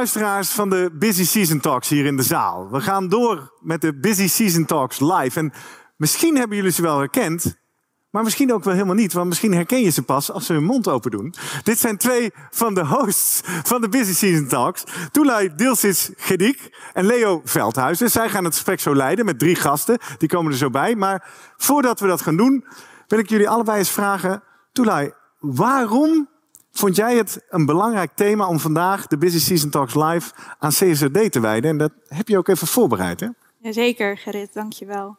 luisteraars van de Busy Season Talks hier in de zaal. We gaan door met de Busy Season Talks live. En misschien hebben jullie ze wel herkend, maar misschien ook wel helemaal niet. Want misschien herken je ze pas als ze hun mond open doen. Dit zijn twee van de hosts van de Busy Season Talks. Toelai Dilsis Gedik en Leo Veldhuizen. Zij gaan het gesprek zo leiden met drie gasten. Die komen er zo bij. Maar voordat we dat gaan doen, wil ik jullie allebei eens vragen. Toelai, waarom vond jij het een belangrijk thema om vandaag de Busy Season Talks live aan CSRD te wijden? En dat heb je ook even voorbereid, hè? Jazeker, Gerrit, dankjewel.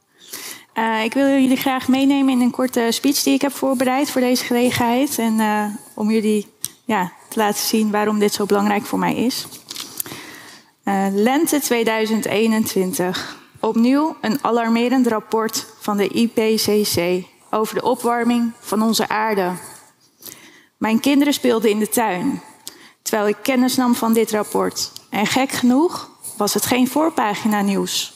Uh, ik wil jullie graag meenemen in een korte speech die ik heb voorbereid voor deze gelegenheid. En uh, om jullie ja, te laten zien waarom dit zo belangrijk voor mij is. Uh, lente 2021. Opnieuw een alarmerend rapport van de IPCC over de opwarming van onze aarde. Mijn kinderen speelden in de tuin terwijl ik kennis nam van dit rapport. En gek genoeg was het geen voorpagina nieuws.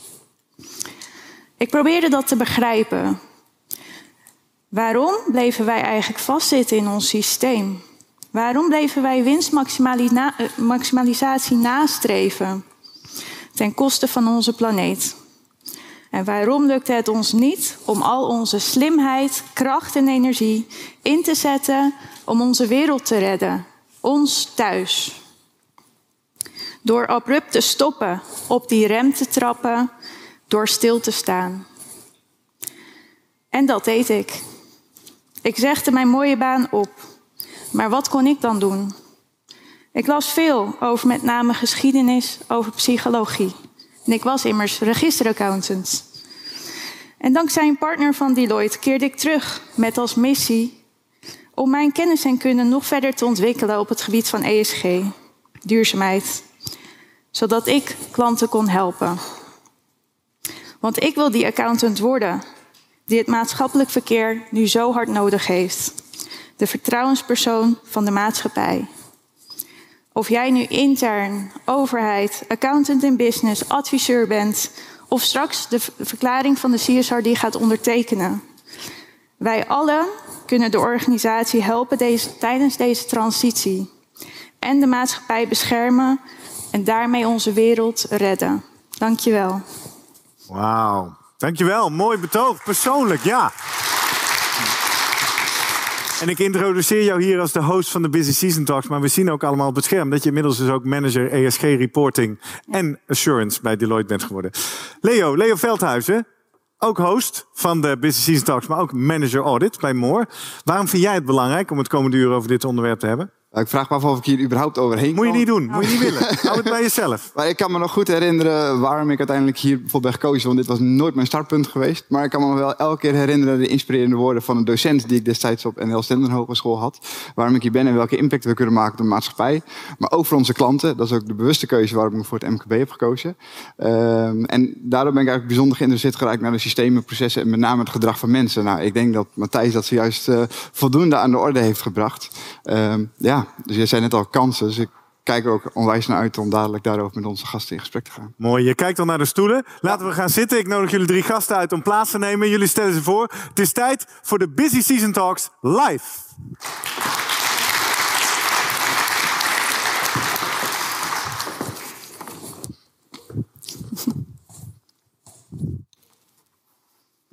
Ik probeerde dat te begrijpen. Waarom bleven wij eigenlijk vastzitten in ons systeem? Waarom bleven wij winstmaximalisatie nastreven ten koste van onze planeet? En waarom lukte het ons niet om al onze slimheid, kracht en energie in te zetten om onze wereld te redden, ons thuis? Door abrupt te stoppen, op die rem te trappen, door stil te staan. En dat deed ik. Ik zegde mijn mooie baan op. Maar wat kon ik dan doen? Ik las veel over met name geschiedenis, over psychologie. En ik was immers registeraccountant. En dankzij een partner van Deloitte keerde ik terug met als missie om mijn kennis en kunde nog verder te ontwikkelen op het gebied van ESG, duurzaamheid, zodat ik klanten kon helpen. Want ik wil die accountant worden die het maatschappelijk verkeer nu zo hard nodig heeft. De vertrouwenspersoon van de maatschappij. Of jij nu intern, overheid, accountant in business, adviseur bent, of straks de verklaring van de CSR die gaat ondertekenen. Wij allen kunnen de organisatie helpen deze, tijdens deze transitie en de maatschappij beschermen en daarmee onze wereld redden. Dankjewel. Wauw, dankjewel. Mooi betoog, persoonlijk, ja. En ik introduceer jou hier als de host van de Busy Season Talks. Maar we zien ook allemaal op het scherm dat je inmiddels dus ook manager ESG reporting en assurance bij Deloitte bent geworden. Leo, Leo Veldhuizen, ook host van de Busy Season Talks, maar ook manager audit bij Moore. Waarom vind jij het belangrijk om het komende uur over dit onderwerp te hebben? Ik vraag me af of ik hier überhaupt overheen Moet je niet doen, moet je niet willen. Hou het bij jezelf. Maar ik kan me nog goed herinneren waarom ik uiteindelijk hier bijvoorbeeld ben gekozen. Want dit was nooit mijn startpunt geweest. Maar ik kan me wel elke keer herinneren de inspirerende woorden van een docent die ik destijds op NL Stenden Hogeschool had. Waarom ik hier ben en welke impact we kunnen maken op de maatschappij. Maar ook voor onze klanten. Dat is ook de bewuste keuze waarom ik voor het MKB heb gekozen. Um, en daardoor ben ik eigenlijk bijzonder geïnteresseerd geraakt naar de systemen, processen en met name het gedrag van mensen. Nou, ik denk dat Matthijs dat zojuist uh, voldoende aan de orde heeft gebracht. Um, ja, dus jij zei net al kansen. Dus ik kijk ook onwijs naar uit om dadelijk daarover met onze gasten in gesprek te gaan. Mooi, je kijkt al naar de stoelen. Laten we gaan zitten. Ik nodig jullie drie gasten uit om plaats te nemen. Jullie stellen ze voor. Het is tijd voor de Busy Season Talks live.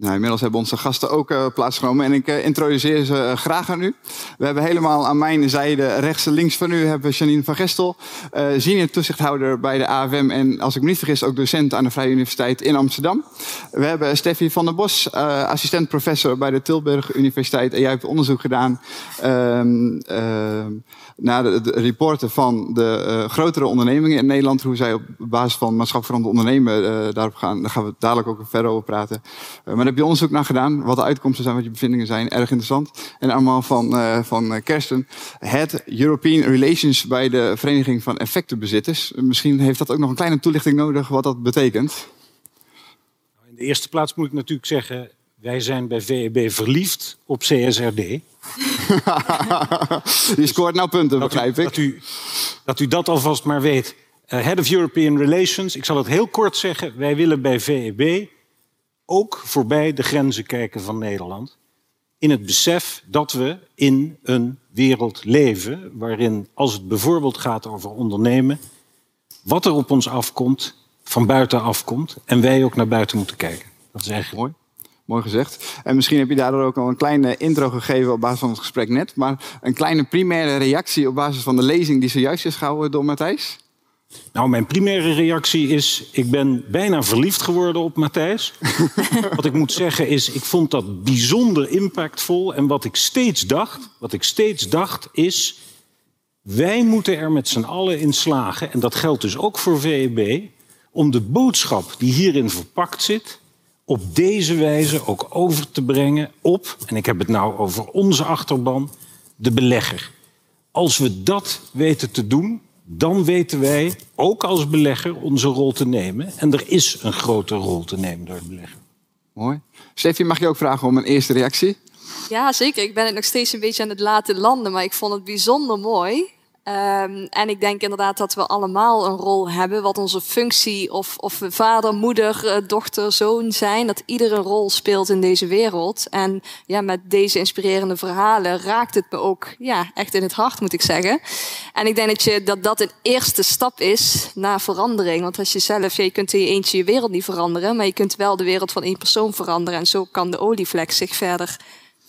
Nou, inmiddels hebben onze gasten ook uh, plaatsgenomen en ik uh, introduceer ze uh, graag aan u. We hebben helemaal aan mijn zijde, rechts en links van u, hebben Janine van Gestel, senior toezichthouder bij de AFM en als ik me niet vergis ook docent aan de Vrije Universiteit in Amsterdam. We hebben Steffi van der Bos, assistent professor bij de Tilburg Universiteit en jij hebt onderzoek gedaan ehm, ehm, naar de, rapporten van de grotere ondernemingen in Nederland, hoe zij op basis van maatschappelijk ondernemen daarop gaan. Daar gaan we dadelijk ook verder over praten. maar heb je onderzoek naar gedaan, wat de uitkomsten zijn, wat je bevindingen zijn. Erg interessant. En allemaal van, van Kersten, Head European Relations bij de Vereniging van Effectenbezitters. Misschien heeft dat ook nog een kleine toelichting nodig wat dat betekent. In de eerste plaats moet ik natuurlijk zeggen, wij zijn bij VEB verliefd op CSRD. Die scoort nou punten, begrijp ik. Dat u, dat u dat alvast maar weet. Uh, Head of European Relations, ik zal het heel kort zeggen. Wij willen bij VEB ook voorbij de grenzen kijken van Nederland. In het besef dat we in een wereld leven waarin, als het bijvoorbeeld gaat over ondernemen, wat er op ons afkomt, van buiten afkomt. En wij ook naar buiten moeten kijken. Dat is eigenlijk mooi. Mooi gezegd. En misschien heb je daardoor ook al een kleine intro gegeven op basis van het gesprek net. Maar een kleine primaire reactie op basis van de lezing die zojuist is gehouden door Matthijs? Nou, mijn primaire reactie is: ik ben bijna verliefd geworden op Matthijs. wat ik moet zeggen is, ik vond dat bijzonder impactvol. En wat ik steeds dacht, wat ik steeds dacht is, wij moeten er met z'n allen in slagen, en dat geldt dus ook voor VEB, om de boodschap die hierin verpakt zit, op deze wijze ook over te brengen op, en ik heb het nou over onze achterban, de belegger. Als we dat weten te doen, dan weten wij ook als belegger onze rol te nemen. En er is een grote rol te nemen door het beleggen. Mooi. Steffi, mag je ook vragen om een eerste reactie? Ja, zeker. Ik ben het nog steeds een beetje aan het laten landen, maar ik vond het bijzonder mooi. Um, en ik denk inderdaad dat we allemaal een rol hebben, wat onze functie, of, of we vader, moeder, eh, dochter, zoon zijn, dat ieder een rol speelt in deze wereld. En ja, met deze inspirerende verhalen raakt het me ook ja, echt in het hart, moet ik zeggen. En ik denk dat, je, dat dat een eerste stap is naar verandering. Want als je zelf, je kunt in je eentje je wereld niet veranderen, maar je kunt wel de wereld van één persoon veranderen. En zo kan de olievlek zich verder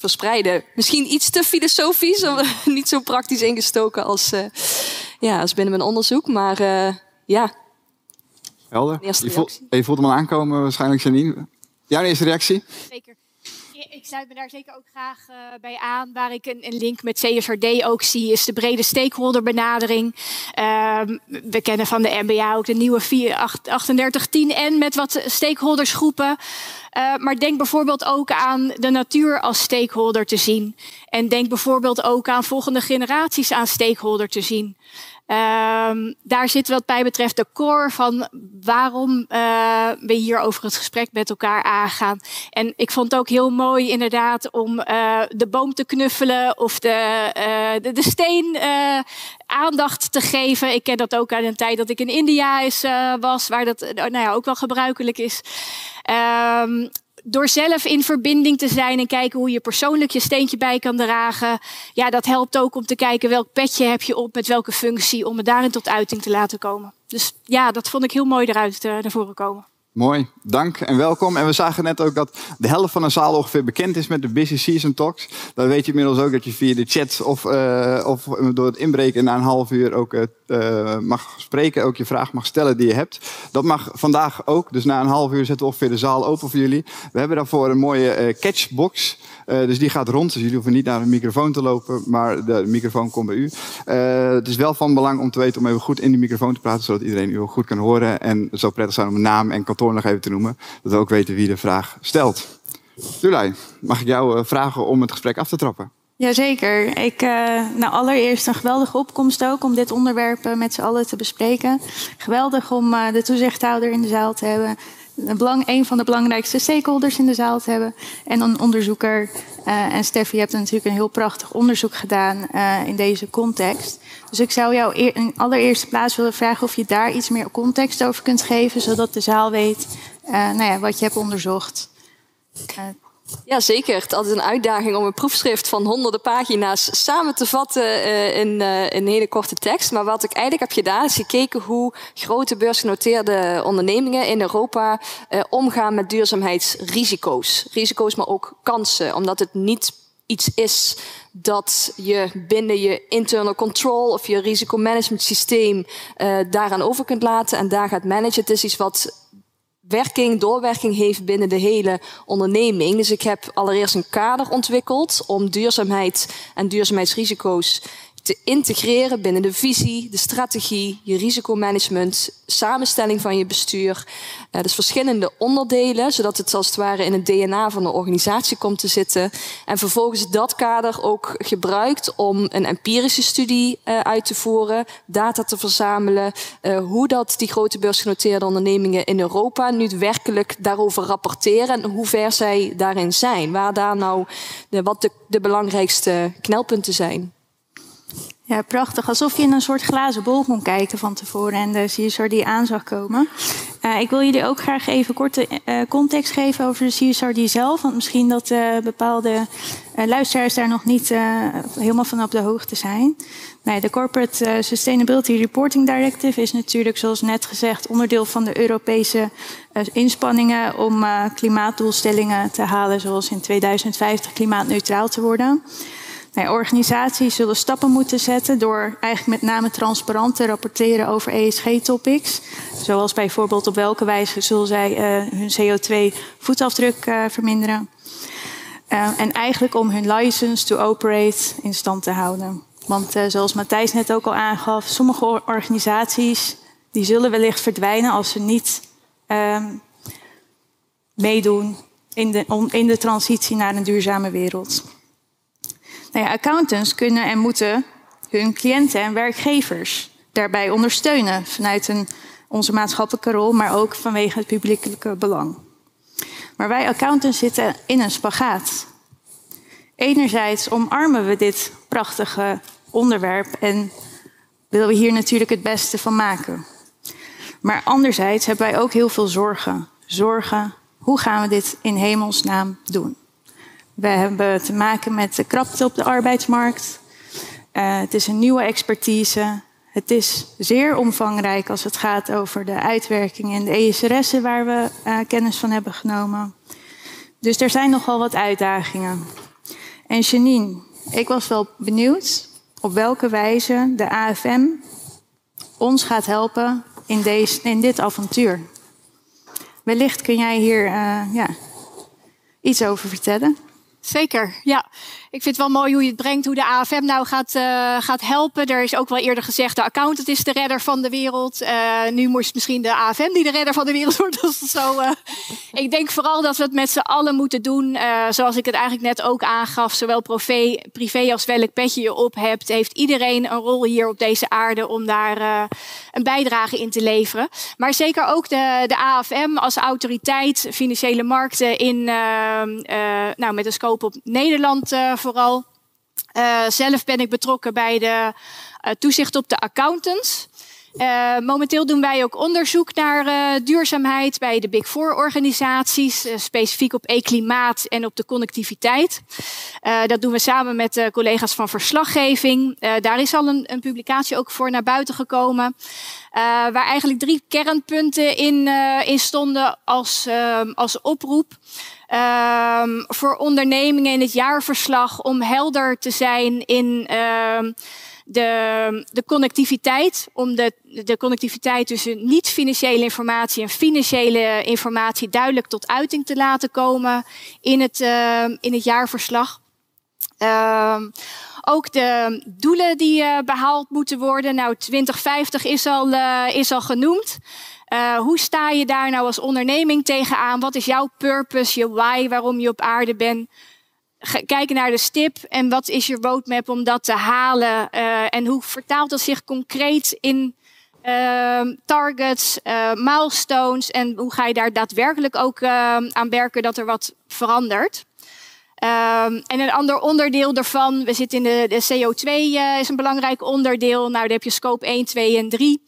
verspreiden. Misschien iets te filosofisch, of niet zo praktisch ingestoken als, uh, ja, als binnen mijn onderzoek. Maar uh, ja. Helder. Je voelt, je voelt hem al aankomen waarschijnlijk, Janine. Jouw eerste reactie? Zeker. Ik sluit me daar zeker ook graag uh, bij aan. Waar ik een, link met CSRD ook zie, is de brede stakeholderbenadering. Uh, we kennen van de MBA ook de nieuwe 3810N met wat stakeholdersgroepen. Uh, maar denk bijvoorbeeld ook aan de natuur als stakeholder te zien. En denk bijvoorbeeld ook aan volgende generaties aan stakeholder te zien. Um, daar zit wat mij betreft de core van waarom uh, we hier over het gesprek met elkaar aangaan. En ik vond het ook heel mooi inderdaad om uh, de boom te knuffelen of de, uh, de, de, steen aandacht te geven. Ik ken dat ook uit een tijd dat ik in India is, was, waar dat nou ja, ook wel gebruikelijk is. Um, door zelf in verbinding te zijn en kijken hoe je persoonlijk je steentje bij kan dragen. Ja, dat helpt ook om te kijken welk petje heb je op met welke functie, om het daarin tot uiting te laten komen. Dus ja, dat vond ik heel mooi eruit uh, naar voren komen. Mooi, dank en welkom. En we zagen net ook dat de helft van de zaal ongeveer bekend is met de Busy Season Talks. Dan weet je inmiddels ook dat je via de chat of, uh, of door het inbreken na een half uur ook uh, mag spreken. Ook je vraag mag stellen die je hebt. Dat mag vandaag ook. Dus na een half uur zetten we ongeveer de zaal open voor jullie. We hebben daarvoor een mooie catchbox. Dus die gaat rond. Dus jullie hoeven niet naar een microfoon te lopen, maar de microfoon komt bij u. Het is wel van belang om te weten om even goed in die microfoon te praten, zodat iedereen u goed kan horen. En het zou prettig zijn om naam en kantoor nog even te noemen, dat we ook weten wie de vraag stelt. Julij, mag ik jou uh, vragen om het gesprek af te trappen? Jazeker. Ik, nou, allereerst een geweldige opkomst ook om dit onderwerp met z'n allen te bespreken. Geweldig om de toezichthouder in de zaal te hebben belang, een van de belangrijkste stakeholders in de zaal te hebben. En een onderzoeker. Uh, en Steffi, je hebt natuurlijk een heel prachtig onderzoek gedaan uh, in deze context. Dus ik zou jou in allereerste plaats willen vragen of je daar iets meer context over kunt geven, zodat de zaal weet uh, nou ja, wat je hebt onderzocht. Ja, zeker. Het is altijd een uitdaging om een proefschrift van honderden pagina's samen te vatten uh, in, een hele korte tekst. Maar wat ik eigenlijk heb gedaan is gekeken hoe grote beursgenoteerde ondernemingen in Europa uh, omgaan met duurzaamheidsrisico's. Risico's, maar ook kansen. Omdat het niet iets is dat je binnen je internal control of je risicomanagement systeem daaraan over kunt laten en daar gaat managen. Het is iets wat werking, doorwerking heeft binnen de hele onderneming. Dus ik heb allereerst een kader ontwikkeld om duurzaamheid en duurzaamheidsrisico's te integreren binnen de visie, de strategie, je risicomanagement, samenstelling van je bestuur. Uh, dus verschillende onderdelen, zodat het als het ware in het DNA van de organisatie komt te zitten. En vervolgens dat kader ook gebruikt om een empirische studie uh, uit te voeren, data te verzamelen, uh, hoe dat die grote beursgenoteerde ondernemingen in Europa nu werkelijk daarover rapporteren en hoe ver zij daarin zijn. Waar daar nou de, wat de belangrijkste knelpunten zijn. Prachtig. Alsof je in een soort glazen bol kon kijken van tevoren en de CSR die aan zag komen. Uh, ik wil jullie ook graag even korte uh, context geven over de CSRD zelf. Want misschien dat uh, bepaalde luisteraars daar nog niet helemaal van op de hoogte zijn. De Corporate Sustainability Reporting Directive is natuurlijk, zoals net gezegd, onderdeel van de Europese inspanningen om klimaatdoelstellingen te halen, zoals in 2050 klimaatneutraal te worden. Organisaties zullen stappen moeten zetten door eigenlijk met name transparant te rapporteren over ESG-topics. Zoals bijvoorbeeld op welke wijze zullen zij uh, hun CO2-voetafdruk uh, verminderen. Uh, en eigenlijk om hun license to operate in stand te houden. Want zoals Matthijs net ook al aangaf, sommige organisaties die zullen wellicht verdwijnen als ze niet ehm, meedoen in de, in de transitie naar een duurzame wereld. Nou accountants kunnen en moeten hun cliënten en werkgevers daarbij ondersteunen vanuit onze maatschappelijke rol, maar ook vanwege het publiekelijke belang. Maar wij accountants zitten in een spagaat. Enerzijds omarmen we dit prachtige onderwerp en willen we hier natuurlijk het beste van maken. Maar anderzijds hebben wij ook heel veel zorgen. Zorgen, hoe gaan we dit in hemelsnaam doen? We hebben te maken met de krapte op de arbeidsmarkt. Uh, het is een nieuwe expertise. Het is zeer omvangrijk als het gaat over de uitwerking en de ESRS'en waar we uh, kennis van hebben genomen. Dus er zijn nogal wat uitdagingen. En Janine, ik was wel benieuwd op welke wijze de AFM ons gaat helpen in, deze, in dit avontuur. Wellicht kun jij hier uh, ja, iets over vertellen. Zeker, ja. Ik vind het wel mooi hoe je het brengt, hoe de AFM nou gaat, uh, gaat helpen. Er is ook wel eerder gezegd, de accountant is de redder van de wereld. Uh, nu moest misschien de AFM die de redder van de wereld wordt. Zo, uh, ik denk vooral dat we het met z'n allen moeten doen. zoals ik het eigenlijk net ook aangaf, zowel privé, privé als welk petje je op hebt. Heeft iedereen een rol hier op deze aarde om daar een bijdrage in te leveren. Maar zeker ook de, de AFM als autoriteit, financiële markten in, nou, met een scope op Nederland vooral. Uh, zelf ben ik betrokken bij de uh, toezicht op de accountants. Uh, momenteel doen wij ook onderzoek naar uh, duurzaamheid bij de Big Four organisaties, uh, specifiek op e-klimaat en op de connectiviteit. dat doen we samen met collega's van verslaggeving. daar is al een, een, publicatie ook voor naar buiten gekomen, waar eigenlijk drie kernpunten in, in stonden als, als oproep. Um, voor ondernemingen in het jaarverslag om helder te zijn in uh, de, de connectiviteit. Om de, de connectiviteit tussen niet-financiële informatie en financiële informatie duidelijk tot uiting te laten komen in het, uh, in het jaarverslag. Uh, ook de doelen die uh, behaald moeten worden. Nou, 2050 is al, uh, is al genoemd. Hoe sta je daar nou als onderneming tegenaan? Wat is jouw purpose, je why, waarom je op aarde bent? Kijken naar de stip en wat is je roadmap om dat te halen? Uh, en hoe vertaalt dat zich concreet in uh, targets, milestones? En hoe ga je daar daadwerkelijk ook aan werken dat er wat verandert? Um, en een ander onderdeel daarvan, we zitten in de, de CO2 uh, is een belangrijk onderdeel. Nou, daar heb je scope 1, 2 en 3.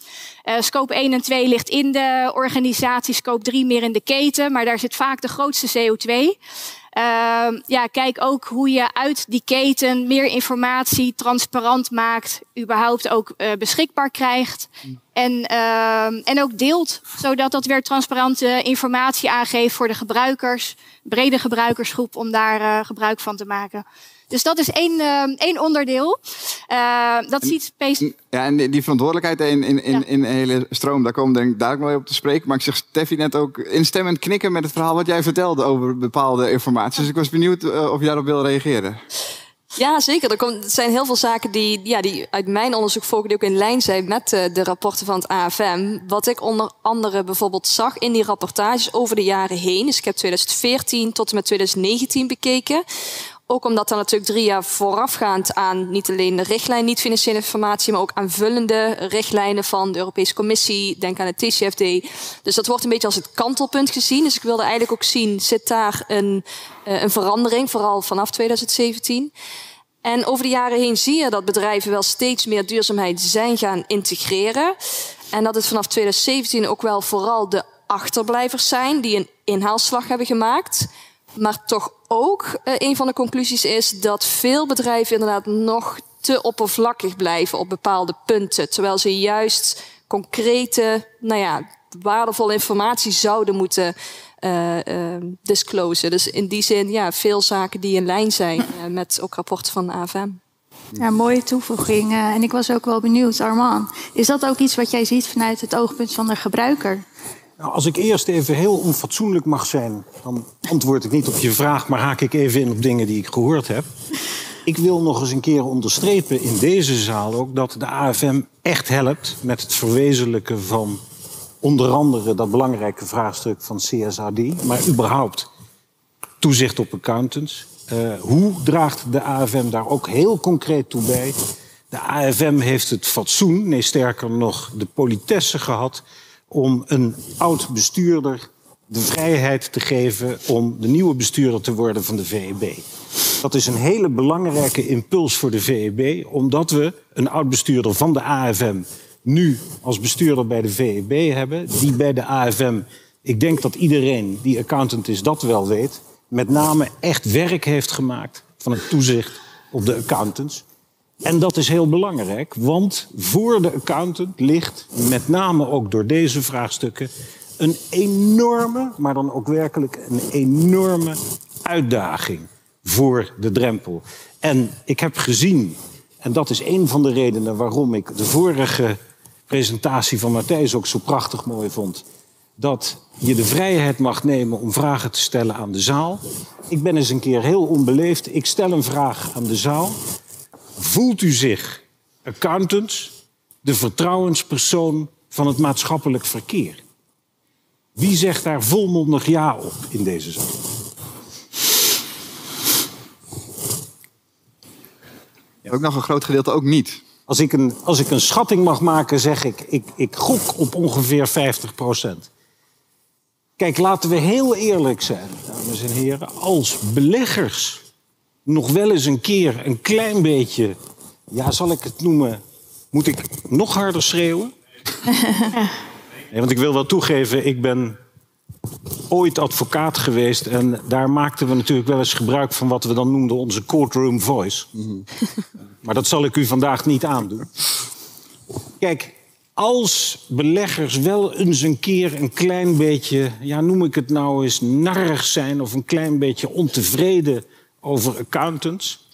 Uh, scope 1 en 2 ligt in de organisatie, scope 3 meer in de keten, maar daar zit vaak de grootste CO2. Uh, ja, kijk ook hoe je uit die keten meer informatie transparant maakt, überhaupt ook uh, beschikbaar krijgt. En, uh, en ook deelt, zodat dat weer transparante informatie aangeeft voor de gebruikers, brede gebruikersgroep, om daar uh, gebruik van te maken. Dus dat is één, uh, één onderdeel. Uh, dat en, ziet. Ja, en die verantwoordelijkheid in, in, in, ja. in een hele stroom, daar komen denk ik daar wel op te spreken. Maar ik zeg Steffi net ook instemmend knikken met het verhaal wat jij vertelde over bepaalde informatie. Dus ik was benieuwd uh, of jij daarop wil reageren. Ja, zeker. Er, komt, er zijn heel veel zaken die, ja, die uit mijn onderzoek volgen, die ook in lijn zijn met de, de rapporten van het AFM. Wat ik onder andere bijvoorbeeld zag in die rapportages over de jaren heen. Dus ik heb 2014 tot en met 2019 bekeken. Ook omdat er natuurlijk drie jaar voorafgaand aan niet alleen de richtlijn niet-financiële informatie, maar ook aanvullende richtlijnen van de Europese Commissie, denk aan het TCFD. Dus dat wordt een beetje als het kantelpunt gezien. Dus ik wilde eigenlijk ook zien, zit daar een, uh, een verandering, vooral vanaf 2017. En over de jaren heen zie je dat bedrijven wel steeds meer duurzaamheid zijn gaan integreren. En dat het vanaf 2017 ook wel vooral de achterblijvers zijn die een inhaalslag hebben gemaakt. Maar toch ook uh, een van de conclusies is dat veel bedrijven inderdaad nog te oppervlakkig blijven op bepaalde punten. Terwijl ze juist concrete, nou ja, waardevolle informatie zouden moeten uh, disclosen. Dus in die zin, ja, veel zaken die in lijn zijn met ook rapporten van de AFM. Ja, mooie toevoeging. en ik was ook wel benieuwd, Arman. Is dat ook iets wat jij ziet vanuit het oogpunt van de gebruiker? Nou, als ik eerst even heel onfatsoenlijk mag zijn, dan antwoord ik niet op je vraag, maar haak ik even in op dingen die ik gehoord heb. Ik wil nog eens een keer onderstrepen in deze zaal ook dat de AFM echt helpt met het verwezenlijken van onder andere dat belangrijke vraagstuk van CSRD, maar überhaupt toezicht op accountants. Uh, hoe draagt de AFM daar ook heel concreet toe bij? De AFM heeft het fatsoen, nee sterker nog de politesse gehad om een oud bestuurder de vrijheid te geven om de nieuwe bestuurder te worden van de VEB. Dat is een hele belangrijke impuls voor de VEB, omdat we een oud bestuurder van de AFM nu als bestuurder bij de VEB hebben, die bij de AFM, ik denk dat iedereen die accountant is dat wel weet, met name echt werk heeft gemaakt van het toezicht op de accountants. En dat is heel belangrijk, want voor de accountant ligt, met name ook door deze vraagstukken, een enorme, maar dan ook werkelijk een enorme uitdaging voor de drempel. En ik heb gezien, en dat is een van de redenen waarom ik de vorige presentatie van Matthijs ook zo prachtig mooi vond. Dat je de vrijheid mag nemen om vragen te stellen aan de zaal. Ik ben eens een keer heel onbeleefd. Ik stel een vraag aan de zaal. Voelt u zich, accountants, de vertrouwenspersoon van het maatschappelijk verkeer? Wie zegt daar volmondig ja op in deze zaal? Ja, ook nog een groot gedeelte ook niet. Als ik een, als ik een schatting mag maken, zeg ik, ik, ik gok op ongeveer 50 procent. Kijk, laten we heel eerlijk zijn, dames en heren. Als beleggers nog wel eens een keer een klein beetje, ja, zal ik het noemen, moet ik nog harder schreeuwen? nee, want ik wil wel toegeven, ik ben ooit advocaat geweest en daar maakten we natuurlijk wel eens gebruik van wat we dan noemden onze courtroom voice. Maar dat zal ik u vandaag niet aandoen. Kijk, als beleggers wel eens een keer een klein beetje, ja, noem ik het nou eens, narrig zijn of een klein beetje ontevreden over accountants,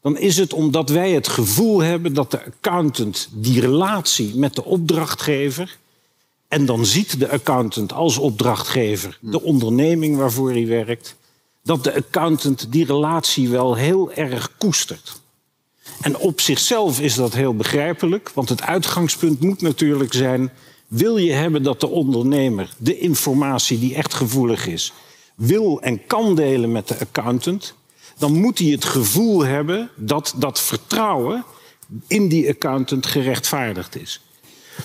dan is het omdat wij het gevoel hebben dat de accountant die relatie met de opdrachtgever, en dan ziet de accountant als opdrachtgever de onderneming waarvoor hij werkt, dat de accountant die relatie wel heel erg koestert. En op zichzelf is dat heel begrijpelijk, want het uitgangspunt moet natuurlijk zijn: wil je hebben dat de ondernemer de informatie die echt gevoelig is, wil en kan delen met de accountant, dan moet hij het gevoel hebben dat dat vertrouwen in die accountant gerechtvaardigd is.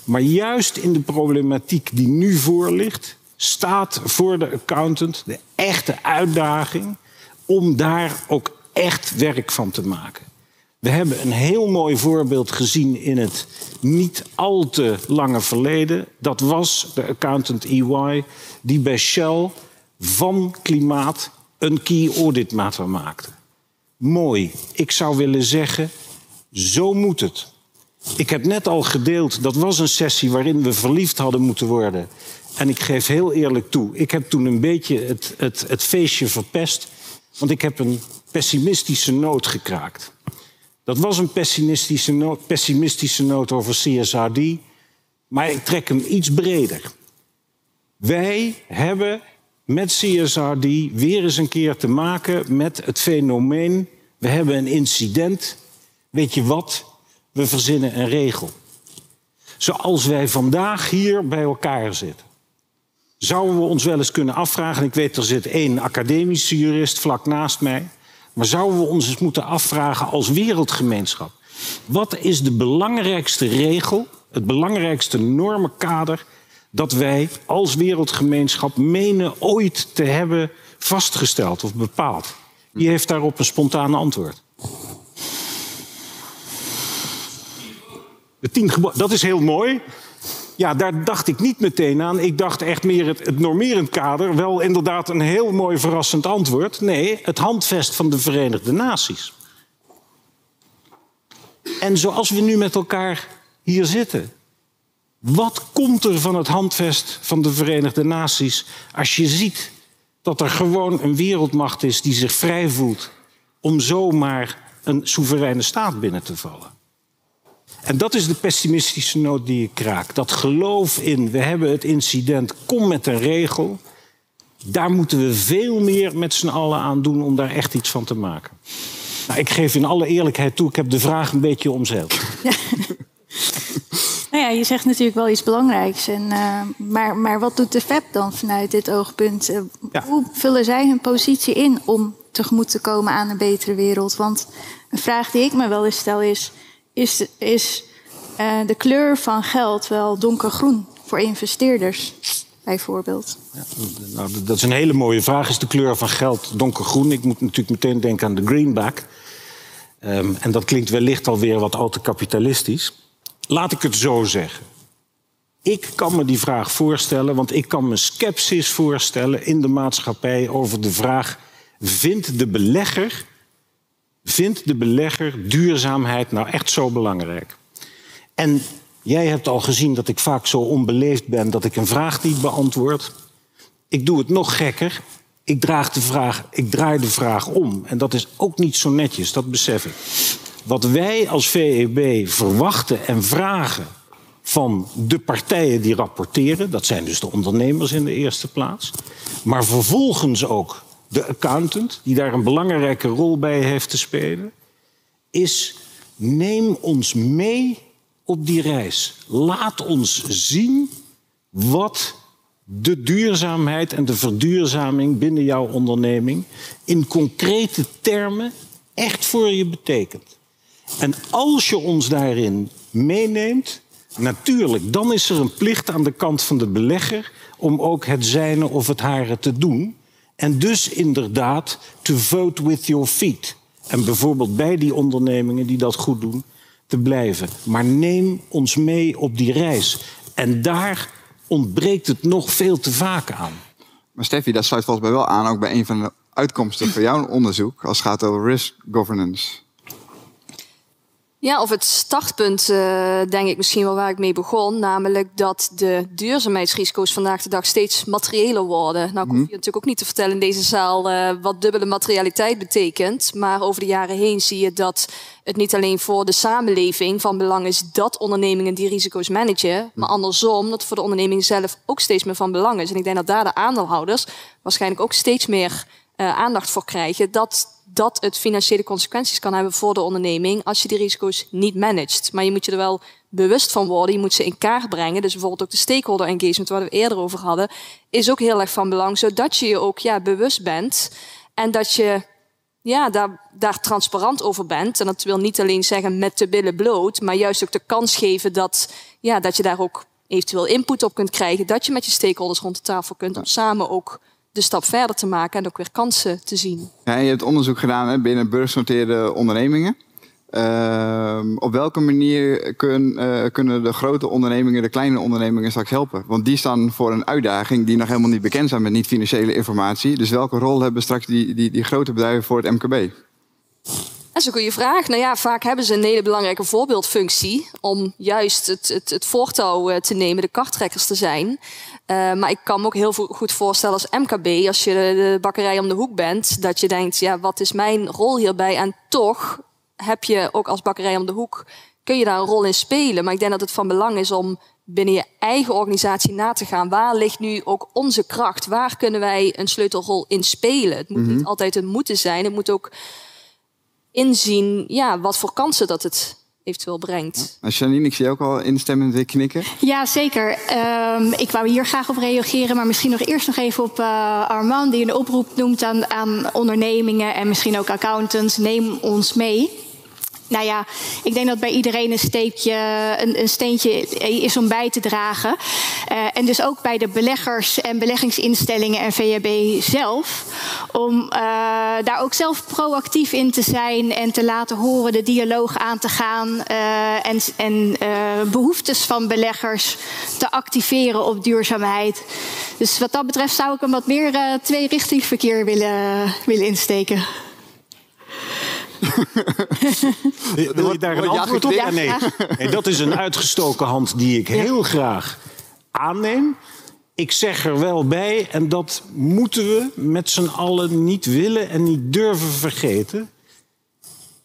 Maar juist in de problematiek die nu voor ligt, staat voor de accountant de echte uitdaging om daar ook echt werk van te maken. We hebben een heel mooi voorbeeld gezien in het niet al te lange verleden. Dat was de accountant EY, die bij Shell van klimaat een key audit matter maakte. Mooi. Ik zou willen zeggen, zo moet het. Ik heb net al gedeeld, dat was een sessie waarin we verliefd hadden moeten worden. En ik geef heel eerlijk toe, ik heb toen een beetje het, het, het feestje verpest. Want ik heb een pessimistische noot gekraakt. Dat was een pessimistische noot, pessimistische noot over CSRD. Maar ik trek hem iets breder. Wij hebben met CSRD weer eens een keer te maken met het fenomeen. We hebben een incident. Weet je wat? We verzinnen een regel. Zoals wij vandaag hier bij elkaar zitten. Zouden we ons wel eens kunnen afvragen, ik weet er zit één academische jurist vlak naast mij. Maar zouden we ons eens moeten afvragen als wereldgemeenschap. Wat is de belangrijkste regel, het belangrijkste normenkader dat wij als wereldgemeenschap menen ooit te hebben vastgesteld of bepaald? Wie heeft daarop een spontane antwoord? De tien. Dat is heel mooi. Ja, daar dacht ik niet meteen aan. Ik dacht echt meer het, het normerend kader. Wel inderdaad een heel mooi verrassend antwoord. Nee, het handvest van de Verenigde Naties. En zoals we nu met elkaar hier zitten. Wat komt er van het handvest van de Verenigde Naties als je ziet dat er gewoon een wereldmacht is die zich vrij voelt om zomaar een soevereine staat binnen te vallen? En dat is de pessimistische noot die ik kraak. Dat geloof in, we hebben het incident, kom met een regel. Daar moeten we veel meer met z'n allen aan doen om daar echt iets van te maken. Nou, ik geef in alle eerlijkheid toe, ik heb de vraag een beetje omzeild. Ja. nou ja, je zegt natuurlijk wel iets belangrijks. En, uh, maar, maar wat doet de FEP dan vanuit dit oogpunt? Uh, ja. Hoe vullen zij hun positie in om tegemoet te komen aan een betere wereld? Want een vraag die ik me wel eens stel is is, is uh, de kleur van geld wel donkergroen voor investeerders, bijvoorbeeld? Ja, nou, dat is een hele mooie vraag. Is de kleur van geld donkergroen? Ik moet natuurlijk meteen denken aan de greenback. Um, en dat klinkt wellicht alweer wat al te kapitalistisch. Laat ik het zo zeggen. Ik kan me die vraag voorstellen, want ik kan me sceptisch voorstellen in de maatschappij over de vraag: vindt de belegger Vindt de belegger duurzaamheid nou echt zo belangrijk? En jij hebt al gezien dat ik vaak zo onbeleefd ben dat ik een vraag niet beantwoord. Ik doe het nog gekker. Ik, draag de vraag, ik draai de vraag om. En dat is ook niet zo netjes, dat besef ik. Wat wij als VEB verwachten en vragen van de partijen die rapporteren, dat zijn dus de ondernemers in de eerste plaats, maar vervolgens ook de accountant, die daar een belangrijke rol bij heeft te spelen, is neem ons mee op die reis. Laat ons zien wat de duurzaamheid en de verduurzaming binnen jouw onderneming in concrete termen echt voor je betekent. En als je ons daarin meeneemt, natuurlijk, dan is er een plicht aan de kant van de belegger om ook het zijne of het hare te doen. En dus inderdaad to vote with your feet. En bijvoorbeeld bij die ondernemingen die dat goed doen, te blijven. Maar neem ons mee op die reis. En daar ontbreekt het nog veel te vaak aan. Maar Steffi, dat sluit volgens mij wel aan ook bij een van de uitkomsten van jouw onderzoek als het gaat over risk governance. Ja, of het startpunt, uh, denk ik misschien wel waar ik mee begon. Namelijk dat de duurzaamheidsrisico's vandaag de dag steeds materiëler worden. Nou, ik hoef je natuurlijk ook niet te vertellen in deze zaal uh, wat dubbele materialiteit betekent. Maar over de jaren heen zie je dat het niet alleen voor de samenleving van belang is dat ondernemingen die risico's managen. Maar andersom, dat het voor de onderneming zelf ook steeds meer van belang is. En ik denk dat daar de aandeelhouders waarschijnlijk ook steeds meer uh, aandacht voor krijgen. Dat dat het financiële consequenties kan hebben voor de onderneming als je die risico's niet managt. Maar je moet je er wel bewust van worden. Je moet ze in kaart brengen. Dus bijvoorbeeld ook de stakeholder engagement waar we eerder over hadden, is ook heel erg van belang, zodat je je ook ja, bewust bent en dat je ja, daar, daar transparant over bent. En dat wil niet alleen zeggen met de billen bloot, maar juist ook de kans geven dat, ja, dat je daar ook eventueel input op kunt krijgen. Dat je met je stakeholders rond de tafel kunt om samen ook de stap verder te maken en ook weer kansen te zien. Ja, je hebt onderzoek gedaan hè, binnen beursgenoteerde ondernemingen. Uh, op welke manier kun, uh, kunnen de grote ondernemingen de kleine ondernemingen straks helpen? Want die staan voor een uitdaging die nog helemaal niet bekend zijn met niet-financiële informatie. Dus welke rol hebben straks die, die, die grote bedrijven voor het MKB? Dat is een goede vraag. Nou ja, vaak hebben ze een hele belangrijke voorbeeldfunctie om juist het, het, het voortouw eh, te nemen, de karttrekkers te zijn. Uh, maar ik kan me ook heel goed voorstellen als MKB, als je de, bakkerij om de hoek bent, dat je denkt, ja, wat is mijn rol hierbij? En toch heb je ook als bakkerij om de hoek, kun je daar een rol in spelen. Maar ik denk dat het van belang is om binnen je eigen organisatie na te gaan. Waar ligt nu ook onze kracht? Waar kunnen wij een sleutelrol in spelen? Het moet mm -hmm. niet altijd een moeten zijn. Het moet ook inzien ja, wat voor kansen dat het eventueel brengt. Ja. Janine, ik zie ook al instemmend weer knikken. Ja, zeker. Um, ik wou hier graag op reageren, maar misschien nog eerst nog even op uh, Armand, die een oproep noemt aan, aan ondernemingen en misschien ook accountants. Neem ons mee. Nou ja, ik denk dat bij iedereen een, een, een steentje is om bij te dragen. Uh, en dus ook bij de beleggers en beleggingsinstellingen en VHB zelf. Om uh, daar ook zelf proactief in te zijn en te laten horen, de dialoog aan te gaan. Uh, en en behoeftes van beleggers te activeren op duurzaamheid. Dus wat dat betreft zou ik een wat meer twee-richtingverkeer willen, willen insteken. Wil je daar een antwoord op? Ja, nee. nee. Dat is een uitgestoken hand die ik heel graag aanneem. Ik zeg er wel bij, en dat moeten we met z'n allen niet willen en niet durven vergeten.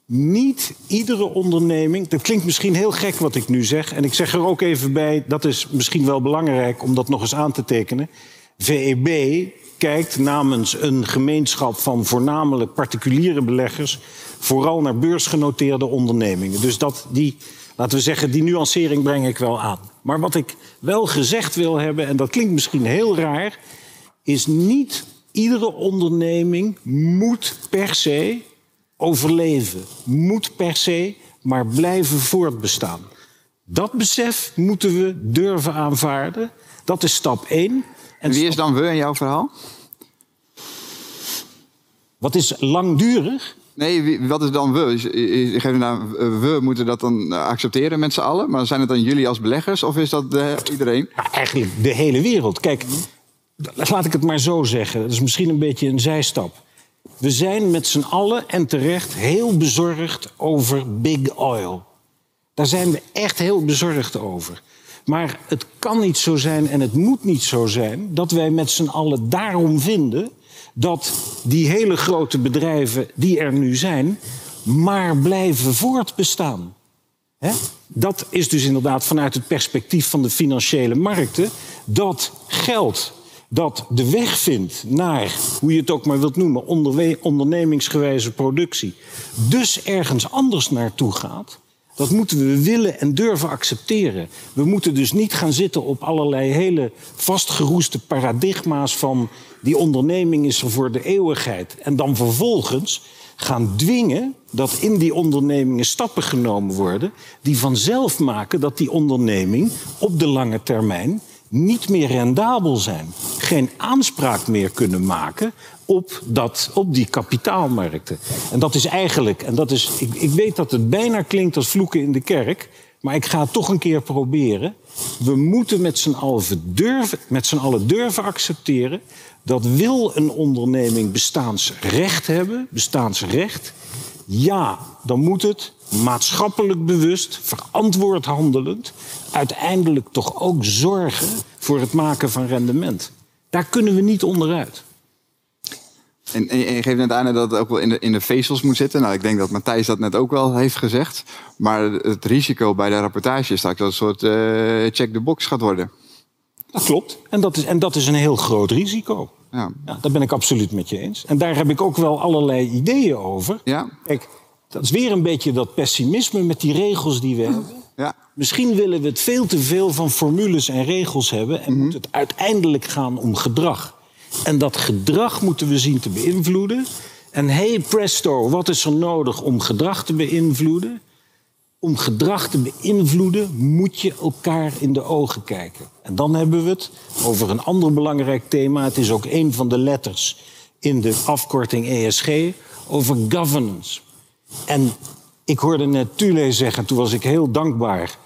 Niet iedere onderneming, dat klinkt misschien heel gek wat ik nu zeg, en ik zeg er ook even bij, dat is misschien wel belangrijk om dat nog eens aan te tekenen. VEB kijkt namens een gemeenschap van voornamelijk particuliere beleggers vooral naar beursgenoteerde ondernemingen. Dus dat die, laten we zeggen, die nuancering breng ik wel aan. Maar wat ik wel gezegd wil hebben, en dat klinkt misschien heel raar, is niet iedere onderneming moet per se overleven, moet per se maar blijven voortbestaan. Dat besef moeten we durven aanvaarden. Dat is stap 1. En wie is dan we in jouw verhaal? Wat is langdurig? Nee, wat is dan we? Geef nou, we moeten dat dan accepteren met z'n allen. Maar zijn het dan jullie als beleggers of is dat de, iedereen? Ja, eigenlijk de hele wereld. Kijk, laat ik het maar zo zeggen. Dat is misschien een beetje een zijstap. We zijn met z'n allen en terecht heel bezorgd over big oil. Daar zijn we echt heel bezorgd over. Maar het kan niet zo zijn en het moet niet zo zijn dat wij met z'n allen daarom vinden dat die hele grote bedrijven die er nu zijn, maar blijven voortbestaan. He? Dat is dus inderdaad vanuit het perspectief van de financiële markten dat geld dat de weg vindt naar, hoe je het ook maar wilt noemen, ondernemingsgewijze productie, dus ergens anders naartoe gaat. Dat moeten we willen en durven accepteren. We moeten dus niet gaan zitten op allerlei hele vastgeroeste paradigma's van die onderneming is er voor de eeuwigheid. En dan vervolgens gaan dwingen dat in die ondernemingen stappen genomen worden die vanzelf maken dat die onderneming op de lange termijn niet meer rendabel zijn. Geen aanspraak meer kunnen maken op, dat, op die kapitaalmarkten. En dat is eigenlijk, en dat is, ik, ik weet dat het bijna klinkt als vloeken in de kerk, maar ik ga het toch een keer proberen. We moeten met z'n allen durven, met z'n allen durven accepteren dat wil een onderneming bestaansrecht hebben, bestaansrecht, ja, dan moet het maatschappelijk bewust, verantwoord handelend, uiteindelijk toch ook zorgen voor het maken van rendement. Daar kunnen we niet onderuit. En, en, je geeft net aan dat het ook wel in de, in de vezels moet zitten. Nou, ik denk dat Matthijs dat net ook wel heeft gezegd. Maar het risico bij de rapportage is dat het een soort uh, check-the-box gaat worden. Dat klopt. En dat, is, en dat is een heel groot risico. Ja. ja. Dat ben ik absoluut met je eens. En daar heb ik ook wel allerlei ideeën over. Ja. Kijk, dat is weer een beetje dat pessimisme met die regels die we hebben. Ja. Misschien willen we het veel te veel van formules en regels hebben en mm moet het uiteindelijk gaan om gedrag. En dat gedrag moeten we zien te beïnvloeden. En hey presto, wat is er nodig om gedrag te beïnvloeden? Om gedrag te beïnvloeden moet je elkaar in de ogen kijken. En dan hebben we het over een ander belangrijk thema. Het is ook een van de letters in de afkorting ESG over governance. En ik hoorde net Tule zeggen, toen was ik heel dankbaar.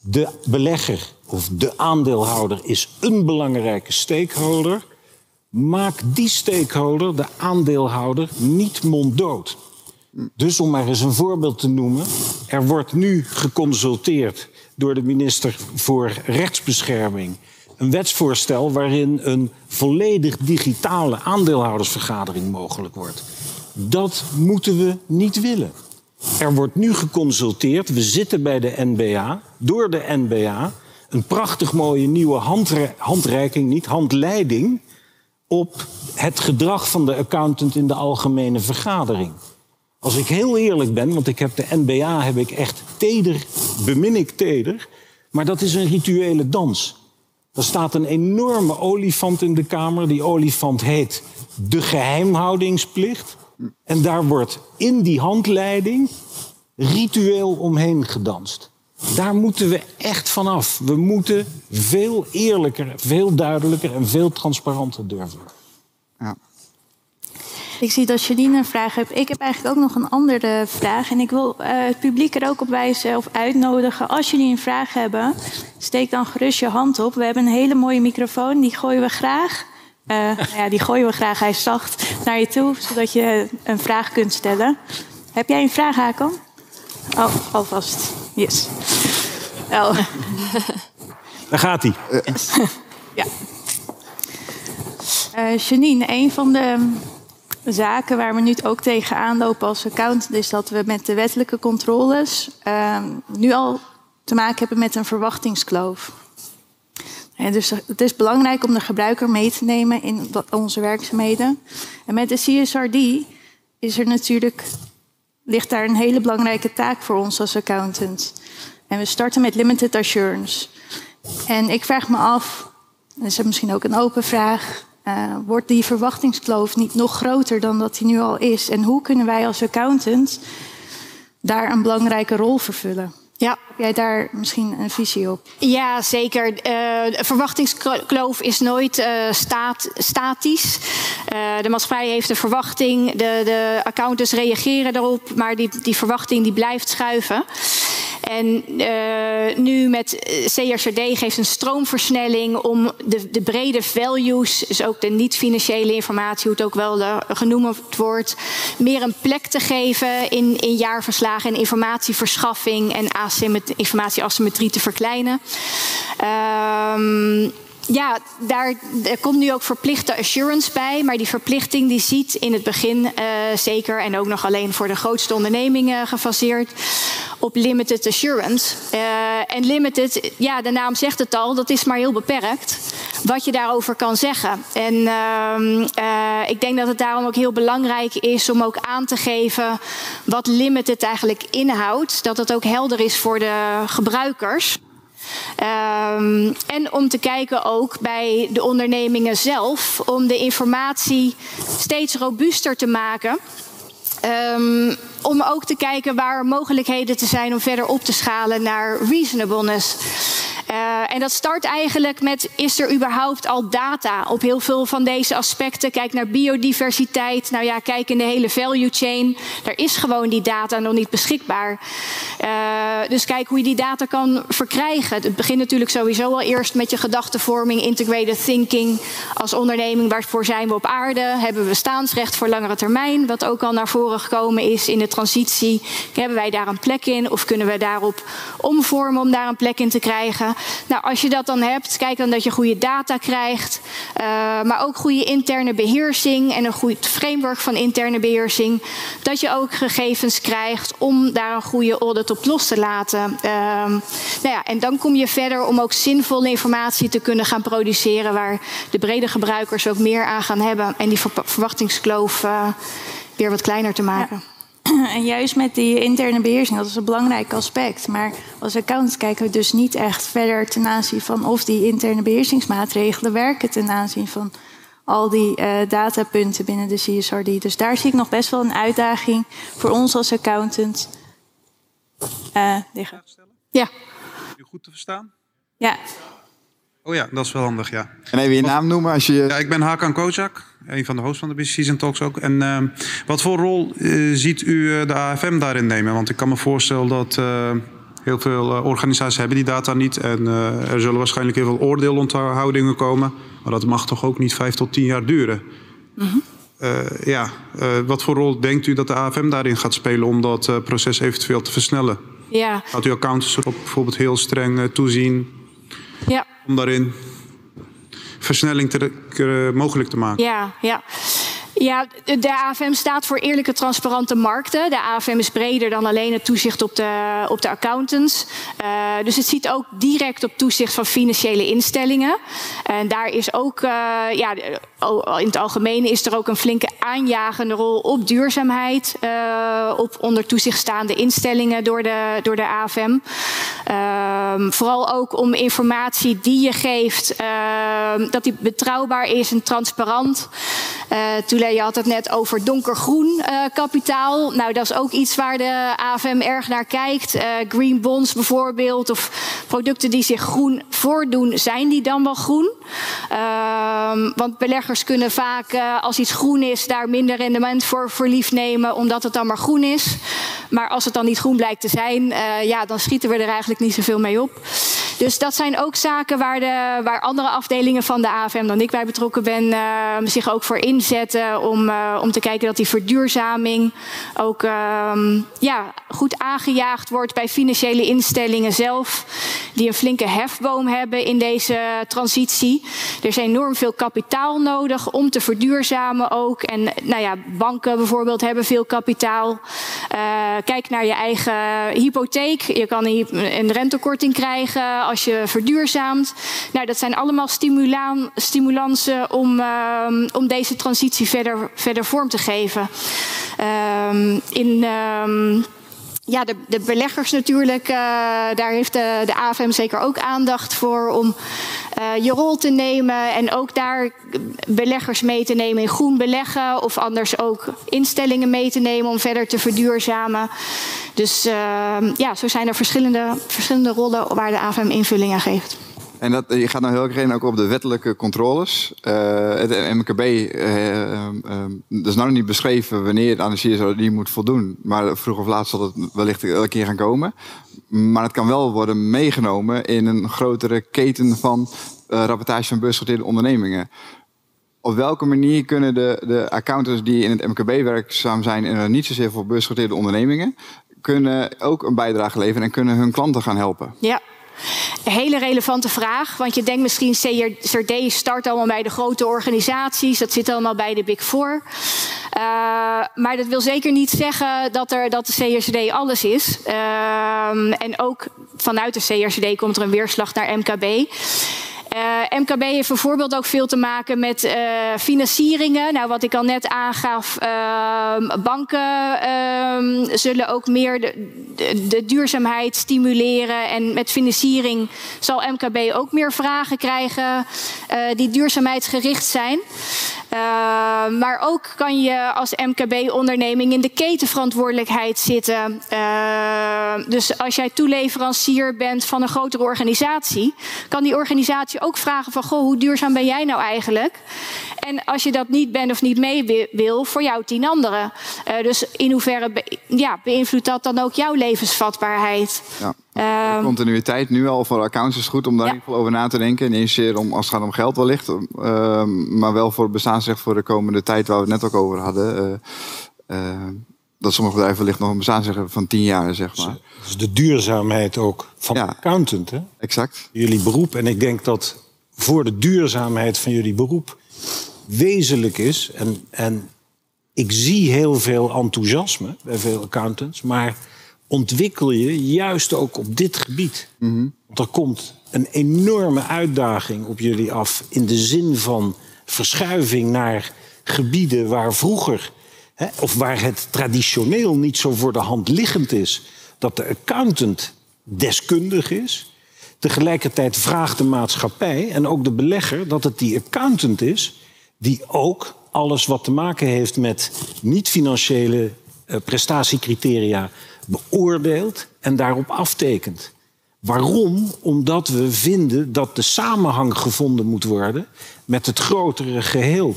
De belegger of de aandeelhouder is een belangrijke stakeholder. Maak die stakeholder, de aandeelhouder, niet monddood. Dus om maar eens een voorbeeld te noemen. Er wordt nu geconsulteerd door de minister voor Rechtsbescherming. Een wetsvoorstel waarin een volledig digitale aandeelhoudersvergadering mogelijk wordt. Dat moeten we niet willen. Er wordt nu geconsulteerd. We zitten bij de NBA. Door de NBA. Een prachtig mooie nieuwe handreiking, niet handleiding. Op het gedrag van de accountant in de algemene vergadering. Als ik heel eerlijk ben, want ik heb de NBA heb ik echt teder, bemin ik teder. Maar dat is een rituele dans. Er staat een enorme olifant in de kamer. Die olifant heet de geheimhoudingsplicht. En daar wordt in die handleiding ritueel omheen gedanst. Daar moeten we echt vanaf. We moeten veel eerlijker, veel duidelijker en veel transparanter durven. Ja. Ik zie dat Janine een vraag heeft. Ik heb eigenlijk ook nog een andere vraag. En ik wil uh, het publiek er ook op wijzen of uitnodigen. Als jullie een vraag hebben, steek dan gerust je hand op. We hebben een hele mooie microfoon. Die gooien we graag. Uh, ja, die gooien we graag, hij is zacht, naar je toe. Zodat je een vraag kunt stellen. Heb jij een vraag, Hakon? Oh, alvast. Yes. Oh. Daar gaat hij. Yes. Ja. Uh, Janine, een van de zaken waar we nu ook tegenaan lopen als accountant... is dat we met de wettelijke controles uh, nu al te maken hebben met een verwachtingskloof. En dus het is belangrijk om de gebruiker mee te nemen in onze werkzaamheden. En met de CSRD is er natuurlijk, ligt daar een hele belangrijke taak voor ons als accountant. En we starten met limited assurance. En ik vraag me af, dat is misschien ook een open vraag, uh, wordt die verwachtingskloof niet nog groter dan dat die nu al is? En hoe kunnen wij als accountant daar een belangrijke rol vervullen? Ja. Heb jij daar misschien een visie op? Ja, zeker. Uh, verwachtingskloof is nooit uh, staat, statisch. Uh, de maatschappij heeft een verwachting, de, de accountants reageren daarop, maar die, die verwachting die blijft schuiven. En uh, nu met CRCD geeft een stroomversnelling om de, de brede values, dus ook de niet-financiële informatie, hoe het ook wel de, genoemd wordt, meer een plek te geven in, in jaarverslagen en informatieverschaffing en informatieasymmetrie te verkleinen. Um, ja, daar er komt nu ook verplichte assurance bij. Maar die verplichting die ziet in het begin uh, zeker... en ook nog alleen voor de grootste ondernemingen gefaseerd... op limited assurance. Uh, en limited, ja, de naam zegt het al, dat is maar heel beperkt... wat je daarover kan zeggen. En uh, ik denk dat het daarom ook heel belangrijk is... om ook aan te geven wat limited eigenlijk inhoudt. Dat het ook helder is voor de gebruikers... Um, en om te kijken ook bij de ondernemingen zelf, om de informatie steeds robuuster te maken. Um, om ook te kijken waar mogelijkheden te zijn om verder op te schalen naar reasonableness. Uh, en dat start eigenlijk met: is er überhaupt al data op heel veel van deze aspecten? Kijk naar biodiversiteit. Nou ja, kijk in de hele value chain. Er is gewoon die data nog niet beschikbaar. Uh, dus kijk hoe je die data kan verkrijgen. Het begint natuurlijk sowieso al eerst met je gedachtenvorming, integrated thinking. Als onderneming, waarvoor zijn we op aarde? Hebben we staansrecht voor langere termijn? Wat ook al naar voren gekomen is in de transitie. Hebben wij daar een plek in? Of kunnen we daarop omvormen om daar een plek in te krijgen? Nou, als je dat dan hebt, kijk dan dat je goede data krijgt, uh, maar ook goede interne beheersing en een goed framework van interne beheersing. Dat je ook gegevens krijgt om daar een goede audit op los te laten. Uh, nou ja, en dan kom je verder om ook zinvolle informatie te kunnen gaan produceren waar de brede gebruikers ook meer aan gaan hebben en die verwachtingskloof uh, weer wat kleiner te maken. Ja. En juist met die interne beheersing, dat is een belangrijk aspect. Maar als accountants kijken we dus niet echt verder ten aanzien van of die interne beheersingsmaatregelen werken ten aanzien van al die uh, datapunten binnen de CSRD. Dus daar zie ik nog best wel een uitdaging voor ons als accountant. Uh, liggen. Ja. U goed te verstaan? Ja. Oh ja, dat is wel handig, ja. En even je naam noemen als je... Ja, ik ben Hakan Kozak, een van de hosts van de Business Season Talks ook. En uh, wat voor rol uh, ziet u de AFM daarin nemen? Want ik kan me voorstellen dat uh, heel veel organisaties hebben die data niet. En er zullen waarschijnlijk heel veel oordeelonthoudingen komen. Maar dat mag toch ook niet vijf tot tien jaar duren? Mm -hmm. ja, wat voor rol denkt u dat de AFM daarin gaat spelen om dat proces eventueel te versnellen? Ja. Gaat u accountants erop bijvoorbeeld heel streng toezien? Ja. Om daarin versnelling te, mogelijk te maken. Ja, ja. Ja, de AFM staat voor eerlijke, transparante markten. De AFM is breder dan alleen het toezicht op de, op de accountants. Uh, dus het ziet ook direct op toezicht van financiële instellingen. En daar is ook, uh, ja, in het algemeen is er ook een flinke aanjagende rol op duurzaamheid. Uh, op onder toezicht staande instellingen door de, door de AFM. vooral ook om informatie die je geeft, dat die betrouwbaar is en transparant. Uh, je had het net over donkergroen uh, kapitaal. Nou, dat is ook iets waar de AFM erg naar kijkt. Uh, green bonds bijvoorbeeld, of producten die zich groen voordoen, zijn die dan wel groen? Ehm, want beleggers kunnen vaak, als iets groen is, daar minder rendement voor, voor lief nemen, omdat het dan maar groen is. Maar als het dan niet groen blijkt te zijn, ja, dan schieten we er eigenlijk niet zoveel mee op. Dus dat zijn ook zaken waar, de, waar andere afdelingen van de AFM dan ik bij betrokken ben, uh, zich ook voor inzetten om, uh, om te kijken dat die verduurzaming ook uh, ja, goed aangejaagd wordt bij financiële instellingen zelf, die een flinke hefboom hebben in deze transitie. Er is enorm veel kapitaal nodig om te verduurzamen ook. En nou ja, banken bijvoorbeeld hebben veel kapitaal. Uh, kijk naar je eigen hypotheek. Je kan een rentekorting krijgen als je verduurzaamt. Nou, dat zijn allemaal stimulansen om, uh, om deze transitie verder, verder vorm te geven. Uh, in ehm, ja, de, de, beleggers natuurlijk, uh, daar heeft de, de AFM zeker ook aandacht voor om uh, je rol te nemen en ook daar beleggers mee te nemen in groen beleggen of anders ook instellingen mee te nemen om verder te verduurzamen. Dus uh, ja, zo zijn er verschillende, verschillende rollen waar de AFM invulling aan geeft. En dat, je gaat nou heel erg ook op de wettelijke controles. Uh, het MKB, uh, uh, dat is nog niet beschreven wanneer de CSO die moet voldoen. Maar vroeg of laat zal het wellicht elke keer gaan komen. Maar het kan wel worden meegenomen in een grotere keten van uh, rapportage van beursgenoteerde ondernemingen. Op welke manier kunnen de, de accountants die in het MKB werkzaam zijn en niet zozeer voor beursgenoteerde ondernemingen, kunnen ook een bijdrage leveren en kunnen hun klanten gaan helpen? Ja, een hele relevante vraag, want je denkt misschien CRD start allemaal bij de grote organisaties, dat zit allemaal bij de Big Four. Uh, maar dat wil zeker niet zeggen dat, er, dat de CRD alles is. Uh, en ook vanuit de CRD komt er een weerslag naar MKB. Uh, MKB heeft bijvoorbeeld ook veel te maken met uh, financieringen. Nou, wat ik al net aangaf, uh, banken ehm, zullen ook meer de, de, duurzaamheid stimuleren. En met financiering zal MKB ook meer vragen krijgen eh, die duurzaamheidsgericht zijn. Uh, maar ook kan je als MKB-onderneming in de ketenverantwoordelijkheid zitten. Dus als jij toeleverancier bent van een grotere organisatie, kan die organisatie ook vragen van, goh, hoe duurzaam ben jij nou eigenlijk? En als je dat niet bent of niet mee wil, voor jou tien anderen. Uh, dus in hoeverre be ja, beïnvloedt dat dan ook jouw levensvatbaarheid? Ja. Um, continuïteit nu al voor accounts is goed om daar ja. in ieder geval over na te denken. Niet zozeer om, als het gaat om geld wellicht, uh, maar wel voor het bestaansrecht voor de komende tijd waar we het net ook over hadden. Uh, dat sommige bedrijven wellicht nog een bestaansrecht hebben van tien jaar, zeg maar. Dus de duurzaamheid ook van ja, accountant, hè? Exact. Jullie beroep. En ik denk dat voor de duurzaamheid van jullie beroep wezenlijk is. En, en ik zie heel veel enthousiasme bij veel accountants, maar ontwikkel je juist ook op dit gebied. Mm -hmm. Want er komt een enorme uitdaging op jullie af in de zin van verschuiving naar gebieden waar vroeger, of waar het traditioneel niet zo voor de hand liggend is, dat de accountant deskundig is. Tegelijkertijd vraagt de maatschappij en ook de belegger dat het die accountant is die ook alles wat te maken heeft met niet-financiële uh, prestatiecriteria beoordeelt en daarop aftekent. Waarom? Omdat we vinden dat de samenhang gevonden moet worden met het grotere geheel.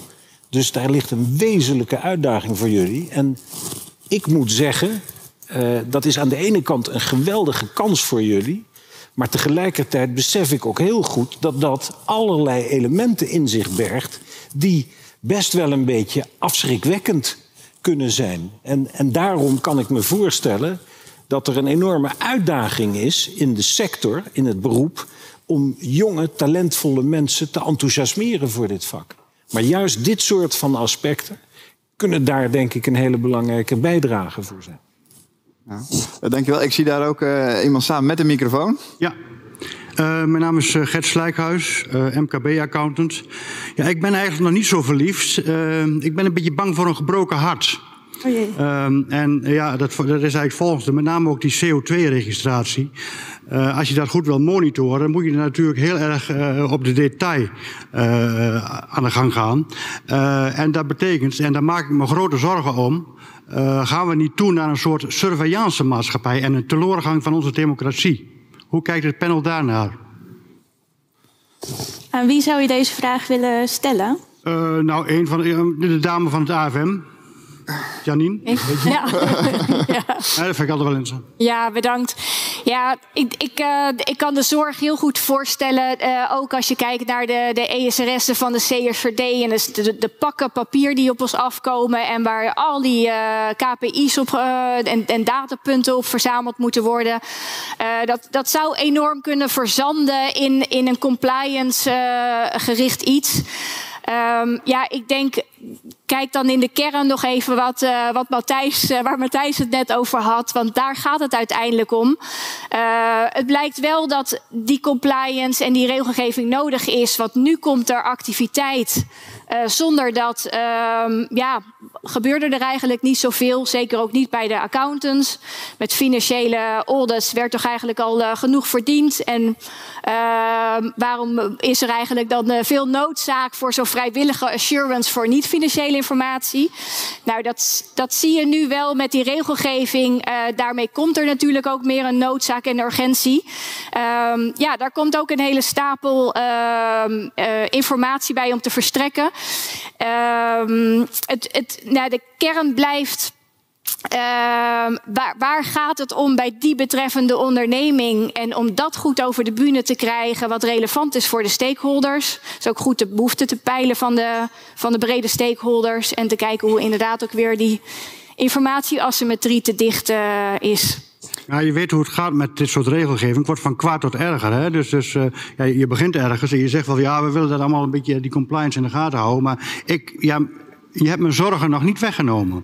Dus daar ligt een wezenlijke uitdaging voor jullie. En ik moet zeggen, uh, dat is aan de ene kant een geweldige kans voor jullie. Maar tegelijkertijd besef ik ook heel goed dat dat allerlei elementen in zich bergt die best wel een beetje afschrikwekkend kunnen zijn. En, en daarom kan ik me voorstellen dat er een enorme uitdaging is in de sector, in het beroep, om jonge, talentvolle mensen te enthousiasmeren voor dit vak. Maar juist dit soort van aspecten kunnen daar denk ik een hele belangrijke bijdrage voor zijn. Ja. Dankjewel. Ik zie daar ook uh, iemand staan met een microfoon. Ja, uh, mijn naam is uh, Gert Slijkhuis, uh, MKB-accountant. Ja, ik ben eigenlijk nog niet zo verliefd. ik ben een beetje bang voor een gebroken hart. Oh. Ehm, en ja, dat, dat is eigenlijk volgens de, met name ook die CO2-registratie. Uh, als je dat goed wil monitoren, moet je natuurlijk heel erg uh, op de detail uh, aan de gang gaan. en dat betekent, en daar maak ik me grote zorgen om, gaan we niet toe naar een soort surveillance maatschappij en een teleurgang van onze democratie. Hoe kijkt het panel daarnaar? Aan wie zou je deze vraag willen stellen? nou, een van de, de dame van het AFM. Janine? Ja. ja. ja. Dat vind ik altijd wel interessant. Ja, bedankt. Ja, ik, ik, uh, ik kan de zorg heel goed voorstellen. Uh, ook als je kijkt naar de, de ESRS'en van de CSRD en de, de, de, pakken papier die op ons afkomen. En waar al die uh, eh, KPI's op, en, en datapunten op verzameld moeten worden. dat, dat zou enorm kunnen verzanden in, in een compliance gericht iets. Um, ja, ik denk, kijk dan in de kern nog even wat, uh, wat Matthijs, uh, waar Matthijs het net over had. Want daar gaat het uiteindelijk om. Uh, het blijkt wel dat die compliance en die regelgeving nodig is. Want nu komt er activiteit. Zonder dat, ehm, ja, gebeurde er eigenlijk niet zoveel. Zeker ook niet bij de accountants. Met financiële audits werd toch eigenlijk al genoeg verdiend. En ehm, waarom is er eigenlijk dan veel noodzaak voor zo'n vrijwillige assurance voor niet-financiële informatie. Nou, dat, dat zie je nu wel met die regelgeving. Daarmee komt er natuurlijk ook meer een noodzaak en urgentie. Um, ja, daar komt ook een hele stapel informatie bij om te verstrekken. Um, het, het, nou, de kern blijft uh, waar, waar, gaat het om bij die betreffende onderneming? En om dat goed over de bühne te krijgen, wat relevant is voor de stakeholders. is ook goed de behoeften te peilen van de, van de brede stakeholders. En te kijken hoe inderdaad ook weer die informatieasymmetrie te dicht uh, is. Ja, je weet hoe het gaat met dit soort regelgeving. Het wordt van kwaad tot erger. Hè? Dus, dus uh, ja, je begint ergens en je zegt wel, ja, we willen dat allemaal een beetje die compliance in de gaten houden. Maar ik, ja, je hebt mijn zorgen nog niet weggenomen.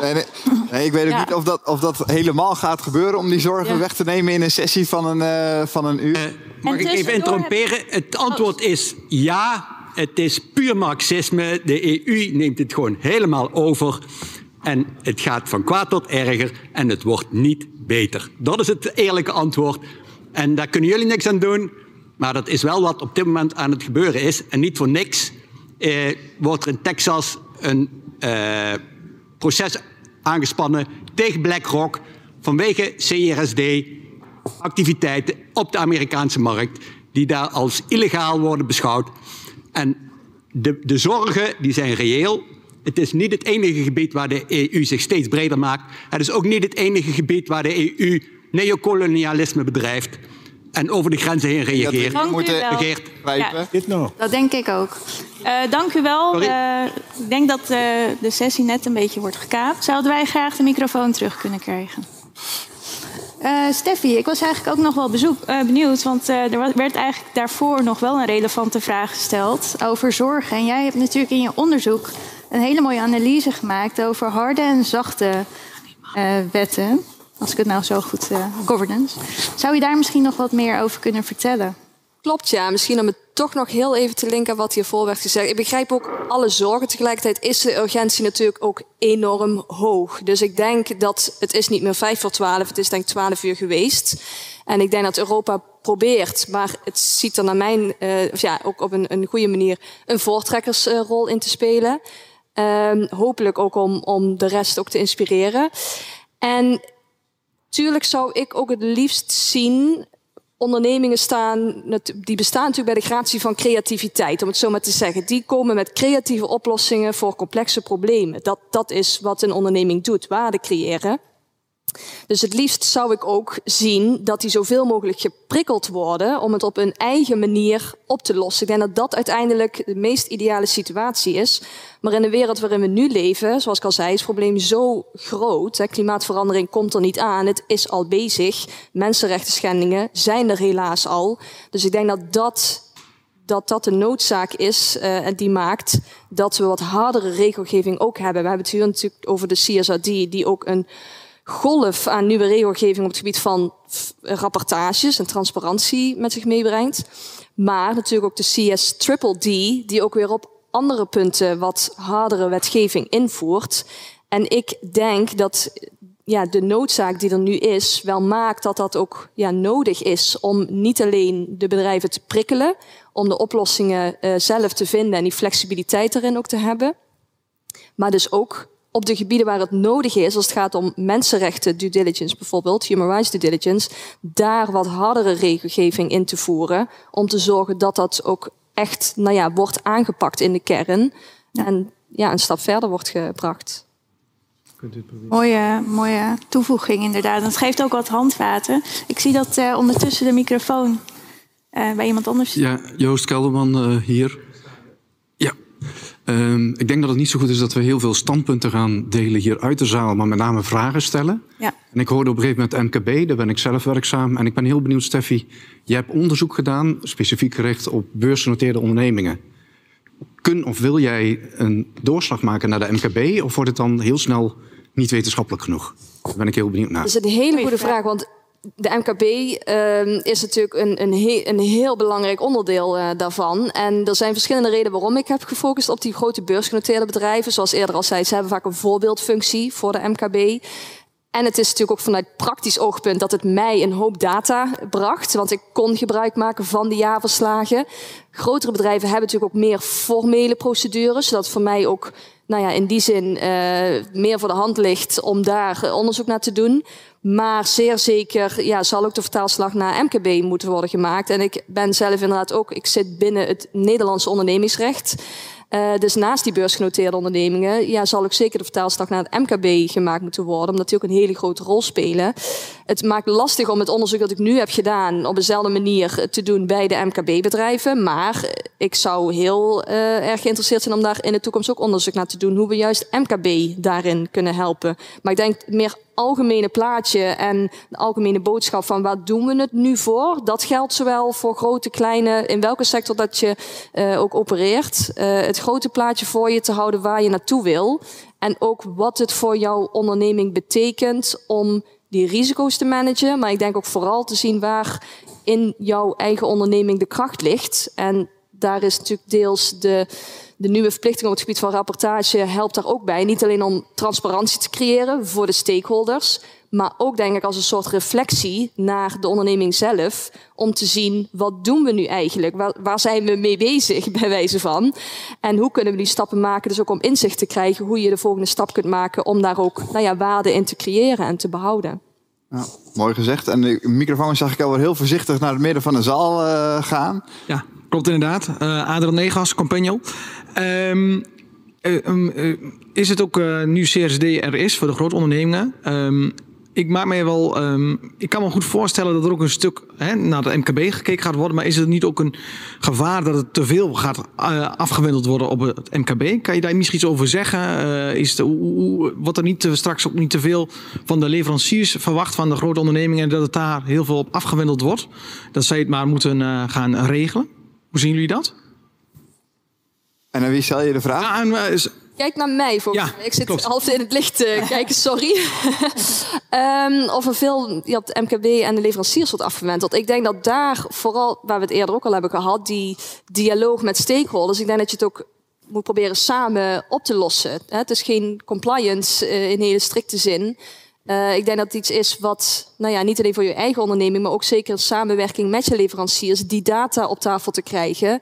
Nee, nee, ik weet ook niet of dat, of dat helemaal gaat gebeuren om die zorgen weg te nemen in een sessie van een, uh, van een uur. Uh, mag ik even interromperen? Het antwoord is ja. Het is puur marxisme. De EU neemt het gewoon helemaal over. En het gaat van kwaad tot erger en het wordt niet beter. Dat is het eerlijke antwoord. En daar kunnen jullie niks aan doen. Maar dat is wel wat op dit moment aan het gebeuren is. En niet voor niks eh, wordt er in Texas een uh, proces aangespannen tegen BlackRock vanwege CRSD-activiteiten op de Amerikaanse markt, die daar als illegaal worden beschouwd. En de, de zorgen die zijn reëel. Het is niet het enige gebied waar de EU zich steeds breder maakt. Het is ook niet het enige gebied waar de EU neocolonialisme bedrijft en over de grenzen heen reageert. Dat reageert. Ja, dat denk ik ook. Uh, dank u wel. Uh, ik denk dat uh, de sessie net een beetje wordt gekaapt. Zouden wij graag de microfoon terug kunnen krijgen? Steffi, ik was eigenlijk ook nog wel bezoek, benieuwd, want er werd eigenlijk daarvoor nog wel een relevante vraag gesteld over zorg. En jij hebt natuurlijk in je onderzoek een hele mooie analyse gemaakt over harde en zachte wetten. Als ik het nou zo goed uh, governance. Zou je daar misschien nog wat meer over kunnen vertellen? Klopt, ja. Misschien om het toch nog heel even te linken wat hiervoor werd gezegd. Ik begrijp ook alle zorgen. Tegelijkertijd is de urgentie natuurlijk ook enorm hoog. Dus ik denk dat het is niet meer vijf voor twaalf. Het is denk ik twaalf uur geweest. En ik denk dat Europa probeert, maar het ziet er naar mijn, uh, of ja, ook op een, een goede manier een voortrekkersrol in te spelen. Um, hopelijk ook om, om de rest ook te inspireren. En Tuurlijk zou ik ook het liefst zien ondernemingen staan, die bestaan natuurlijk bij de gratie van creativiteit, om het zo maar te zeggen. Die komen met creatieve oplossingen voor complexe problemen. Dat, dat is wat een onderneming doet, waarde creëren. Dus het liefst zou ik ook zien dat die zoveel mogelijk geprikkeld worden om het op hun eigen manier op te lossen. Ik denk dat dat uiteindelijk de meest ideale situatie is. Maar in de wereld waarin we nu leven, zoals ik al zei, is het probleem zo groot. Klimaatverandering komt er niet aan, het is al bezig. Mensenrechten schendingen zijn er helaas al. Dus ik denk dat dat dat dat de noodzaak is uh, en die maakt dat we wat hardere regelgeving ook hebben. We hebben het hier natuurlijk over de CSRD, die ook een golf aan nieuwe regelgeving op het gebied van rapportages en transparantie met zich meebrengt. Maar natuurlijk ook de CS Triple D, die ook weer op andere punten wat hardere wetgeving invoert. En ik denk dat ja, de noodzaak die er nu is, wel maakt dat dat ook ja, nodig is om niet alleen de bedrijven te prikkelen, om de oplossingen uh, zelf te vinden en die flexibiliteit erin ook te hebben. Maar dus ook op de gebieden waar het nodig is, als het gaat om mensenrechten due diligence bijvoorbeeld, human rights due diligence, daar wat hardere regelgeving in te voeren, om te zorgen dat dat ook echt nou ja, wordt aangepakt in de kern en ja, een stap verder wordt gebracht. Mooie, mooie toevoeging inderdaad. Dat geeft ook wat handvaten. Ik zie dat uh, ondertussen de microfoon uh, bij iemand anders. Ja, Joost Kelderman uh, hier. Ja, um, ik denk dat het niet zo goed is dat we heel veel standpunten gaan delen hier uit de zaal, maar met name vragen stellen. Ja. En ik hoorde op een gegeven moment MKB, daar ben ik zelf werkzaam. En ik ben heel benieuwd, Steffi, je hebt onderzoek gedaan, specifiek gericht op beursgenoteerde ondernemingen. Kun of wil jij een doorslag maken naar de MKB, of wordt het dan heel snel niet wetenschappelijk genoeg? Daar ben ik heel benieuwd naar. Dat is een hele goede vraag, want de MKB uh, is natuurlijk een, een, een, heel belangrijk onderdeel uh, daarvan. En er zijn verschillende redenen waarom ik heb gefocust op die grote beursgenoteerde bedrijven. Zoals eerder al zei, ze hebben vaak een voorbeeldfunctie voor de MKB. En het is natuurlijk ook vanuit praktisch oogpunt dat het mij een hoop data bracht. Want ik kon gebruik maken van die jaarverslagen. Grotere bedrijven hebben natuurlijk ook meer formele procedures. Zodat voor mij ook nou ja, in die zin uh, meer voor de hand ligt om daar onderzoek naar te doen. Maar zeer zeker ja, zal ook de vertaalslag naar MKB moeten worden gemaakt. En ik ben zelf inderdaad ook, ik zit binnen het Nederlandse ondernemingsrecht. Uh, dus naast die beursgenoteerde ondernemingen ja, zal ook zeker de vertaalslag naar het MKB gemaakt moeten worden, omdat die ook een hele grote rol spelen. Het maakt lastig om het onderzoek dat ik nu heb gedaan op dezelfde manier te doen bij de MKB-bedrijven. Maar ik zou heel uh, erg geïnteresseerd zijn om daar in de toekomst ook onderzoek naar te doen, hoe we juist MKB daarin kunnen helpen. Maar ik denk meer algemene plaatje en de algemene boodschap van waar doen we het nu voor? Dat geldt zowel voor grote, kleine, in welke sector dat je uh, ook opereert. Uh, het grote plaatje voor je te houden waar je naartoe wil. En ook wat het voor jouw onderneming betekent om die risico's te managen. Maar ik denk ook vooral te zien waar in jouw eigen onderneming de kracht ligt. En daar is natuurlijk deels de de nieuwe verplichting op het gebied van rapportage helpt daar ook bij. Niet alleen om transparantie te creëren voor de stakeholders, maar ook denk ik als een soort reflectie naar de onderneming zelf. Om te zien, wat doen we nu eigenlijk? Waar, waar zijn we mee bezig, bij wijze van? En hoe kunnen we die stappen maken? Dus ook om inzicht te krijgen hoe je de volgende stap kunt maken om daar ook nou ja, waarde in te creëren en te behouden. Ja, mooi gezegd. En de microfoon zag ik al wel heel voorzichtig naar het midden van de zaal uh, gaan. Ja, klopt inderdaad. Uh, Adrian Negas, Compagnon. Um, is het ook nu CSD er is voor de grote ondernemingen? Um, ik maak me wel. Um, ik kan me goed voorstellen dat er ook een stuk hè, naar de MKB gekeken gaat worden. Maar is het niet ook een gevaar dat het te veel gaat afgewendeld worden op het MKB? Kan je daar misschien iets over zeggen? Is wordt er niet te, straks ook niet te veel van de leveranciers verwacht van de grote ondernemingen en dat het daar heel veel op afgewendeld wordt? Dat zij het maar moeten gaan regelen? Hoe zien jullie dat? En aan wie stel je de vraag? Ja, en, Kijk naar mij. Volgens ja, ik zit klopt. half in het licht te kijken, sorry. um, of er veel op de MKB en de leveranciers wordt afgewendeld. Ik denk dat daar vooral, waar we het eerder ook al hebben gehad, die dialoog met stakeholders. Ik denk dat je het ook moet proberen samen op te lossen. Het is geen compliance uh, in hele strikte zin. Uh, ik denk dat het iets is wat, nou ja, niet alleen voor je eigen onderneming, maar ook zeker in samenwerking met je leveranciers, die data op tafel te krijgen.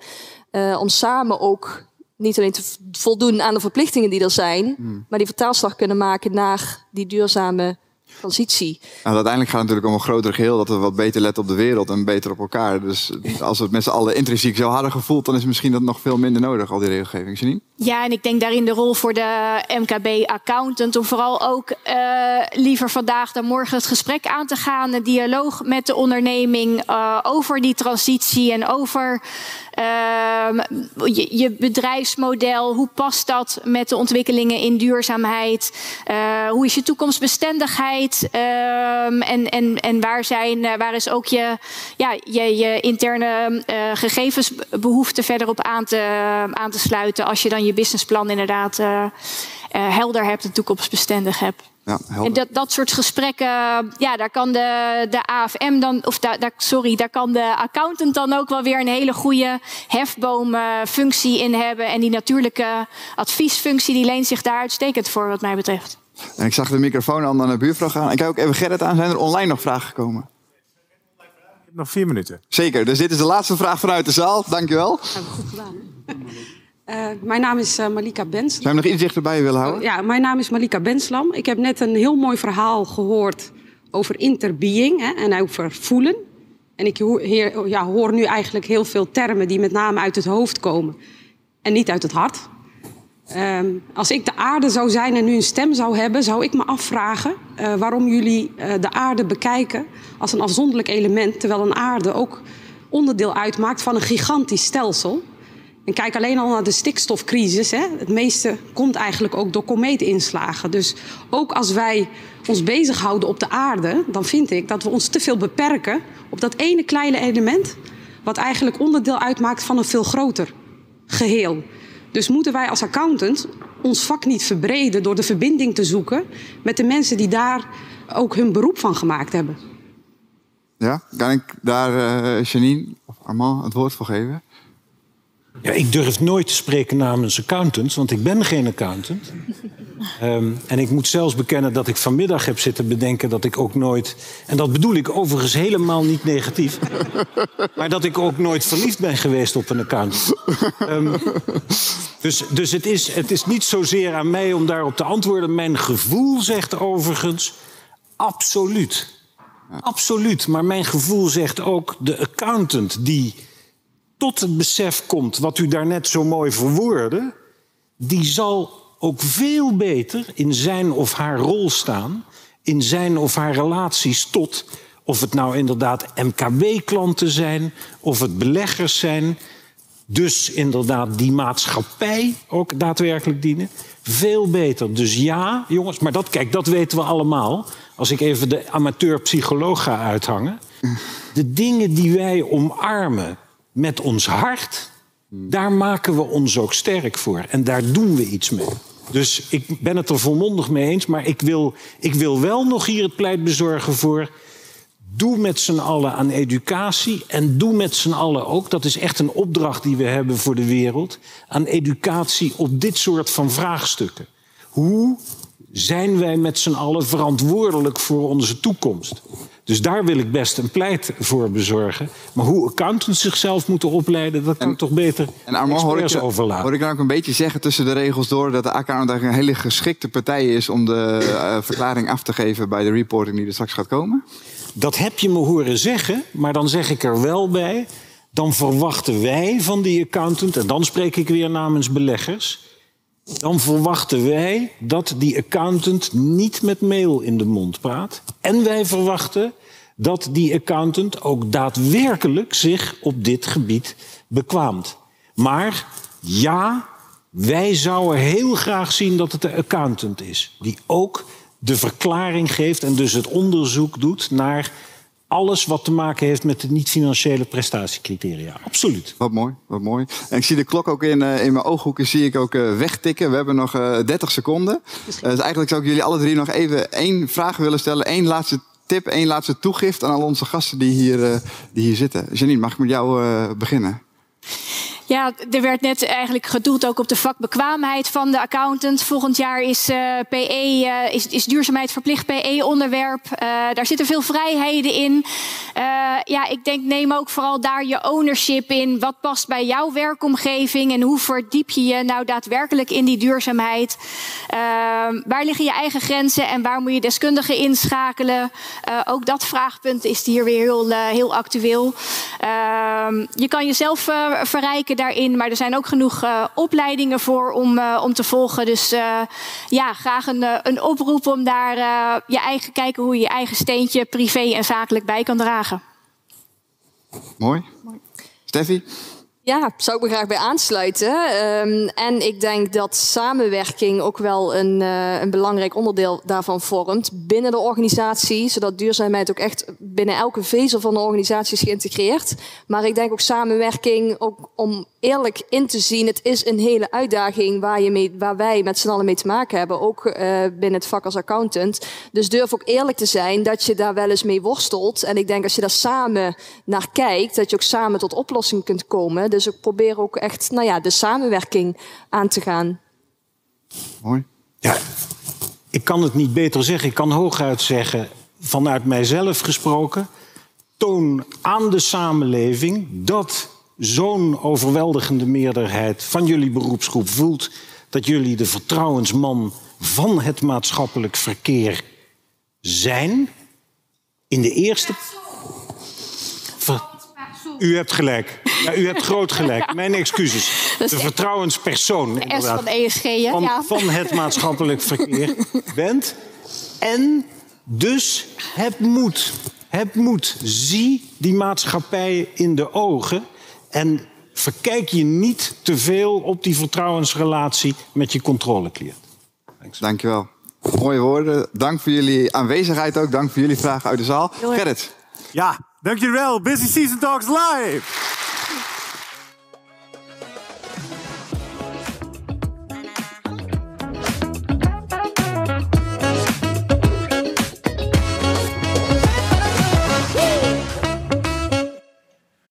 Uh, om samen ook niet alleen te voldoen aan de verplichtingen die er zijn, hmm. maar die vertaalslag kunnen maken naar die duurzame transitie. Nou, uiteindelijk gaat het natuurlijk om een groter geheel, dat we wat beter letten op de wereld en beter op elkaar. Dus als we het met z'n allen intrinsiek zo harder gevoeld, dan is misschien dat nog veel minder nodig, al die regelgeving. Janine? Ja, en ik denk daarin de rol voor de MKB-accountant om vooral ook uh, liever vandaag dan morgen het gesprek aan te gaan, een dialoog met de onderneming uh, over die transitie en over uh, je, je, bedrijfsmodel. Hoe past dat met de ontwikkelingen in duurzaamheid? Uh, hoe is je toekomstbestendigheid? Ehm, en, en, en waar, zijn, waar is ook je, ja, je, je interne gegevensbehoeften verder op aan te, aan te sluiten als je dan je businessplan inderdaad uh, uh, helder hebt en toekomstbestendig hebt. Ja. En dat, dat soort gesprekken, ja, daar kan de, de AFM dan, of daar, daar, sorry, daar kan de accountant dan ook wel weer een hele goede hefboomfunctie in hebben. En die natuurlijke adviesfunctie, die leent zich daar uitstekend voor, wat mij betreft. En ik zag de microfoon al naar de buurvrouw gaan. Ik kijk ook even Gerrit aan. Zijn er online nog vragen gekomen? Nog vier minuten. Zeker. Dus dit is de laatste vraag vanuit de zaal. Dankjewel. Hebben we goed gedaan. Uh, mijn naam is uh, Malika Benslam. Zou je nog iets dichterbij willen houden? Ja, mijn naam is Malika Benslam. Ik heb net een heel mooi verhaal gehoord over interbeing hè, en over voelen. En ik hoor, heer, ja, hoor nu eigenlijk heel veel termen die met name uit het hoofd komen en niet uit het hart. Um, als ik de aarde zou zijn en nu een stem zou hebben, zou ik me afvragen uh, waarom jullie uh, de aarde bekijken als een afzonderlijk element, terwijl een aarde ook onderdeel uitmaakt van een gigantisch stelsel. En kijk alleen al naar de stikstofcrisis. Hè. Het meeste komt eigenlijk ook door komeetinslagen. Dus ook als wij ons bezighouden op de aarde, dan vind ik dat we ons te veel beperken op dat ene kleine element, wat eigenlijk onderdeel uitmaakt van een veel groter geheel. Dus moeten wij als accountant ons vak niet verbreden door de verbinding te zoeken met de mensen die daar ook hun beroep van gemaakt hebben. Ja, kan ik daar uh, Janine of Armand het woord voor geven? Ja, ik durf nooit te spreken namens accountants, want ik ben geen accountant. Um, en ik moet zelfs bekennen dat ik vanmiddag heb zitten bedenken dat ik ook nooit. En dat bedoel ik overigens helemaal niet negatief. maar dat ik ook nooit verliefd ben geweest op een accountant. Um, dus dus het, is, het is niet zozeer aan mij om daarop te antwoorden. Mijn gevoel zegt overigens absoluut. Absoluut. Maar mijn gevoel zegt ook de accountant die tot het besef komt wat u daarnet zo mooi verwoordde, die zal ook veel beter in zijn of haar rol staan, in zijn of haar relaties tot, of het nou inderdaad MKB-klanten zijn, of het beleggers zijn, dus inderdaad die maatschappij ook daadwerkelijk dienen. Veel beter. Dus ja, jongens, maar dat, kijk, dat weten we allemaal. Als ik even de amateur-psycholoog ga uithangen. De dingen die wij omarmen met ons hart, daar maken we ons ook sterk voor. En daar doen we iets mee. Dus ik ben het er volmondig mee eens. Maar ik wil, ik wil wel nog hier het pleit bezorgen voor. Doe met z'n allen aan educatie. En doe met z'n allen ook, dat is echt een opdracht die we hebben voor de wereld. Aan educatie op dit soort van vraagstukken. Hoe zijn wij met z'n allen verantwoordelijk voor onze toekomst? Dus daar wil ik best een pleit voor bezorgen. Maar hoe accountants zichzelf moeten opleiden, dat kan en, toch beter en Armand, hoor ik, overlaten. Hoor ik nou ook een beetje zeggen tussen de regels door... dat de accountant een hele geschikte partij is... om de uh, verklaring af te geven bij de reporting die er straks gaat komen? Dat heb je me horen zeggen, maar dan zeg ik er wel bij... dan verwachten wij van die accountant... en dan spreek ik weer namens beleggers dan verwachten wij dat die accountant niet met mail in de mond praat. En wij verwachten dat die accountant ook daadwerkelijk zich op dit gebied bekwaamt. Maar ja, wij zouden heel graag zien dat het de accountant is. Die ook de verklaring geeft en dus het onderzoek doet naar alles wat te maken heeft met de niet-financiële prestatiecriteria. Absoluut. Wat mooi, wat mooi. En ik zie de klok ook in, uh, in mijn ooghoeken zie ik ook uh, wegtikken. We hebben nog uh, 30 seconden. dus eigenlijk zou ik jullie alle drie nog even één vraag willen stellen. Eén laatste tip, één laatste toegift aan al onze gasten die hier, die hier zitten. Janine, mag ik met jou beginnen? Ja, er werd net eigenlijk gedoeld ook op de vakbekwaamheid van de accountant. Volgend jaar is, uh, PE, uh, is, duurzaamheid verplicht PE-onderwerp. Uh, daar zitten veel vrijheden in. ja, ik denk neem ook vooral daar je ownership in. Wat past bij jouw werkomgeving en hoe verdiep je je nou daadwerkelijk in die duurzaamheid? waar liggen je eigen grenzen en waar moet je deskundigen inschakelen? ook dat vraagpunt is hier weer heel, heel actueel. je kan jezelf verrijken daarin. Maar er zijn ook genoeg uh, opleidingen voor om, uh, om te volgen. Dus uh, ja, graag een, een oproep om daar je eigen kijken hoe je je eigen steentje privé en zakelijk bij kan dragen. Mooi. Mooi. Steffi? Ja, zou ik me graag bij aansluiten. Um, en ik denk dat samenwerking ook wel een, uh, een belangrijk onderdeel daarvan vormt binnen de organisatie, zodat duurzaamheid ook echt binnen elke vezel van de organisatie is geïntegreerd. Maar ik denk ook samenwerking ook om eerlijk in te zien, het is een hele uitdaging waar, je mee, waar wij met z'n allen mee te maken hebben, ook uh, binnen het vak als accountant. Dus durf ook eerlijk te zijn dat je daar wel eens mee worstelt. En ik denk als je daar samen naar kijkt, dat je ook samen tot oplossingen kunt komen. Dus ik probeer ook echt nou ja, de samenwerking aan te gaan. Mooi. Ja, ik kan het niet beter zeggen. Ik kan hooguit zeggen, vanuit mijzelf gesproken, toon aan de samenleving dat zo'n overweldigende meerderheid van jullie beroepsgroep voelt dat jullie de vertrouwensman van het maatschappelijk verkeer zijn. In de eerste. U hebt gelijk. Ja, u hebt groot gelijk. Mijn excuses. De vertrouwenspersoon. De S van ESG? Van, ja. van het maatschappelijk verkeer bent. En dus heb moed. Heb moed. Zie die maatschappij in de ogen. En verkijk je niet te veel op die vertrouwensrelatie met je controlecliënt. Dankjewel. Mooie woorden. Dank voor jullie aanwezigheid ook. Dank voor jullie vragen uit de zaal. Gerrit. Ja, dankjewel. Busy Season Talks live.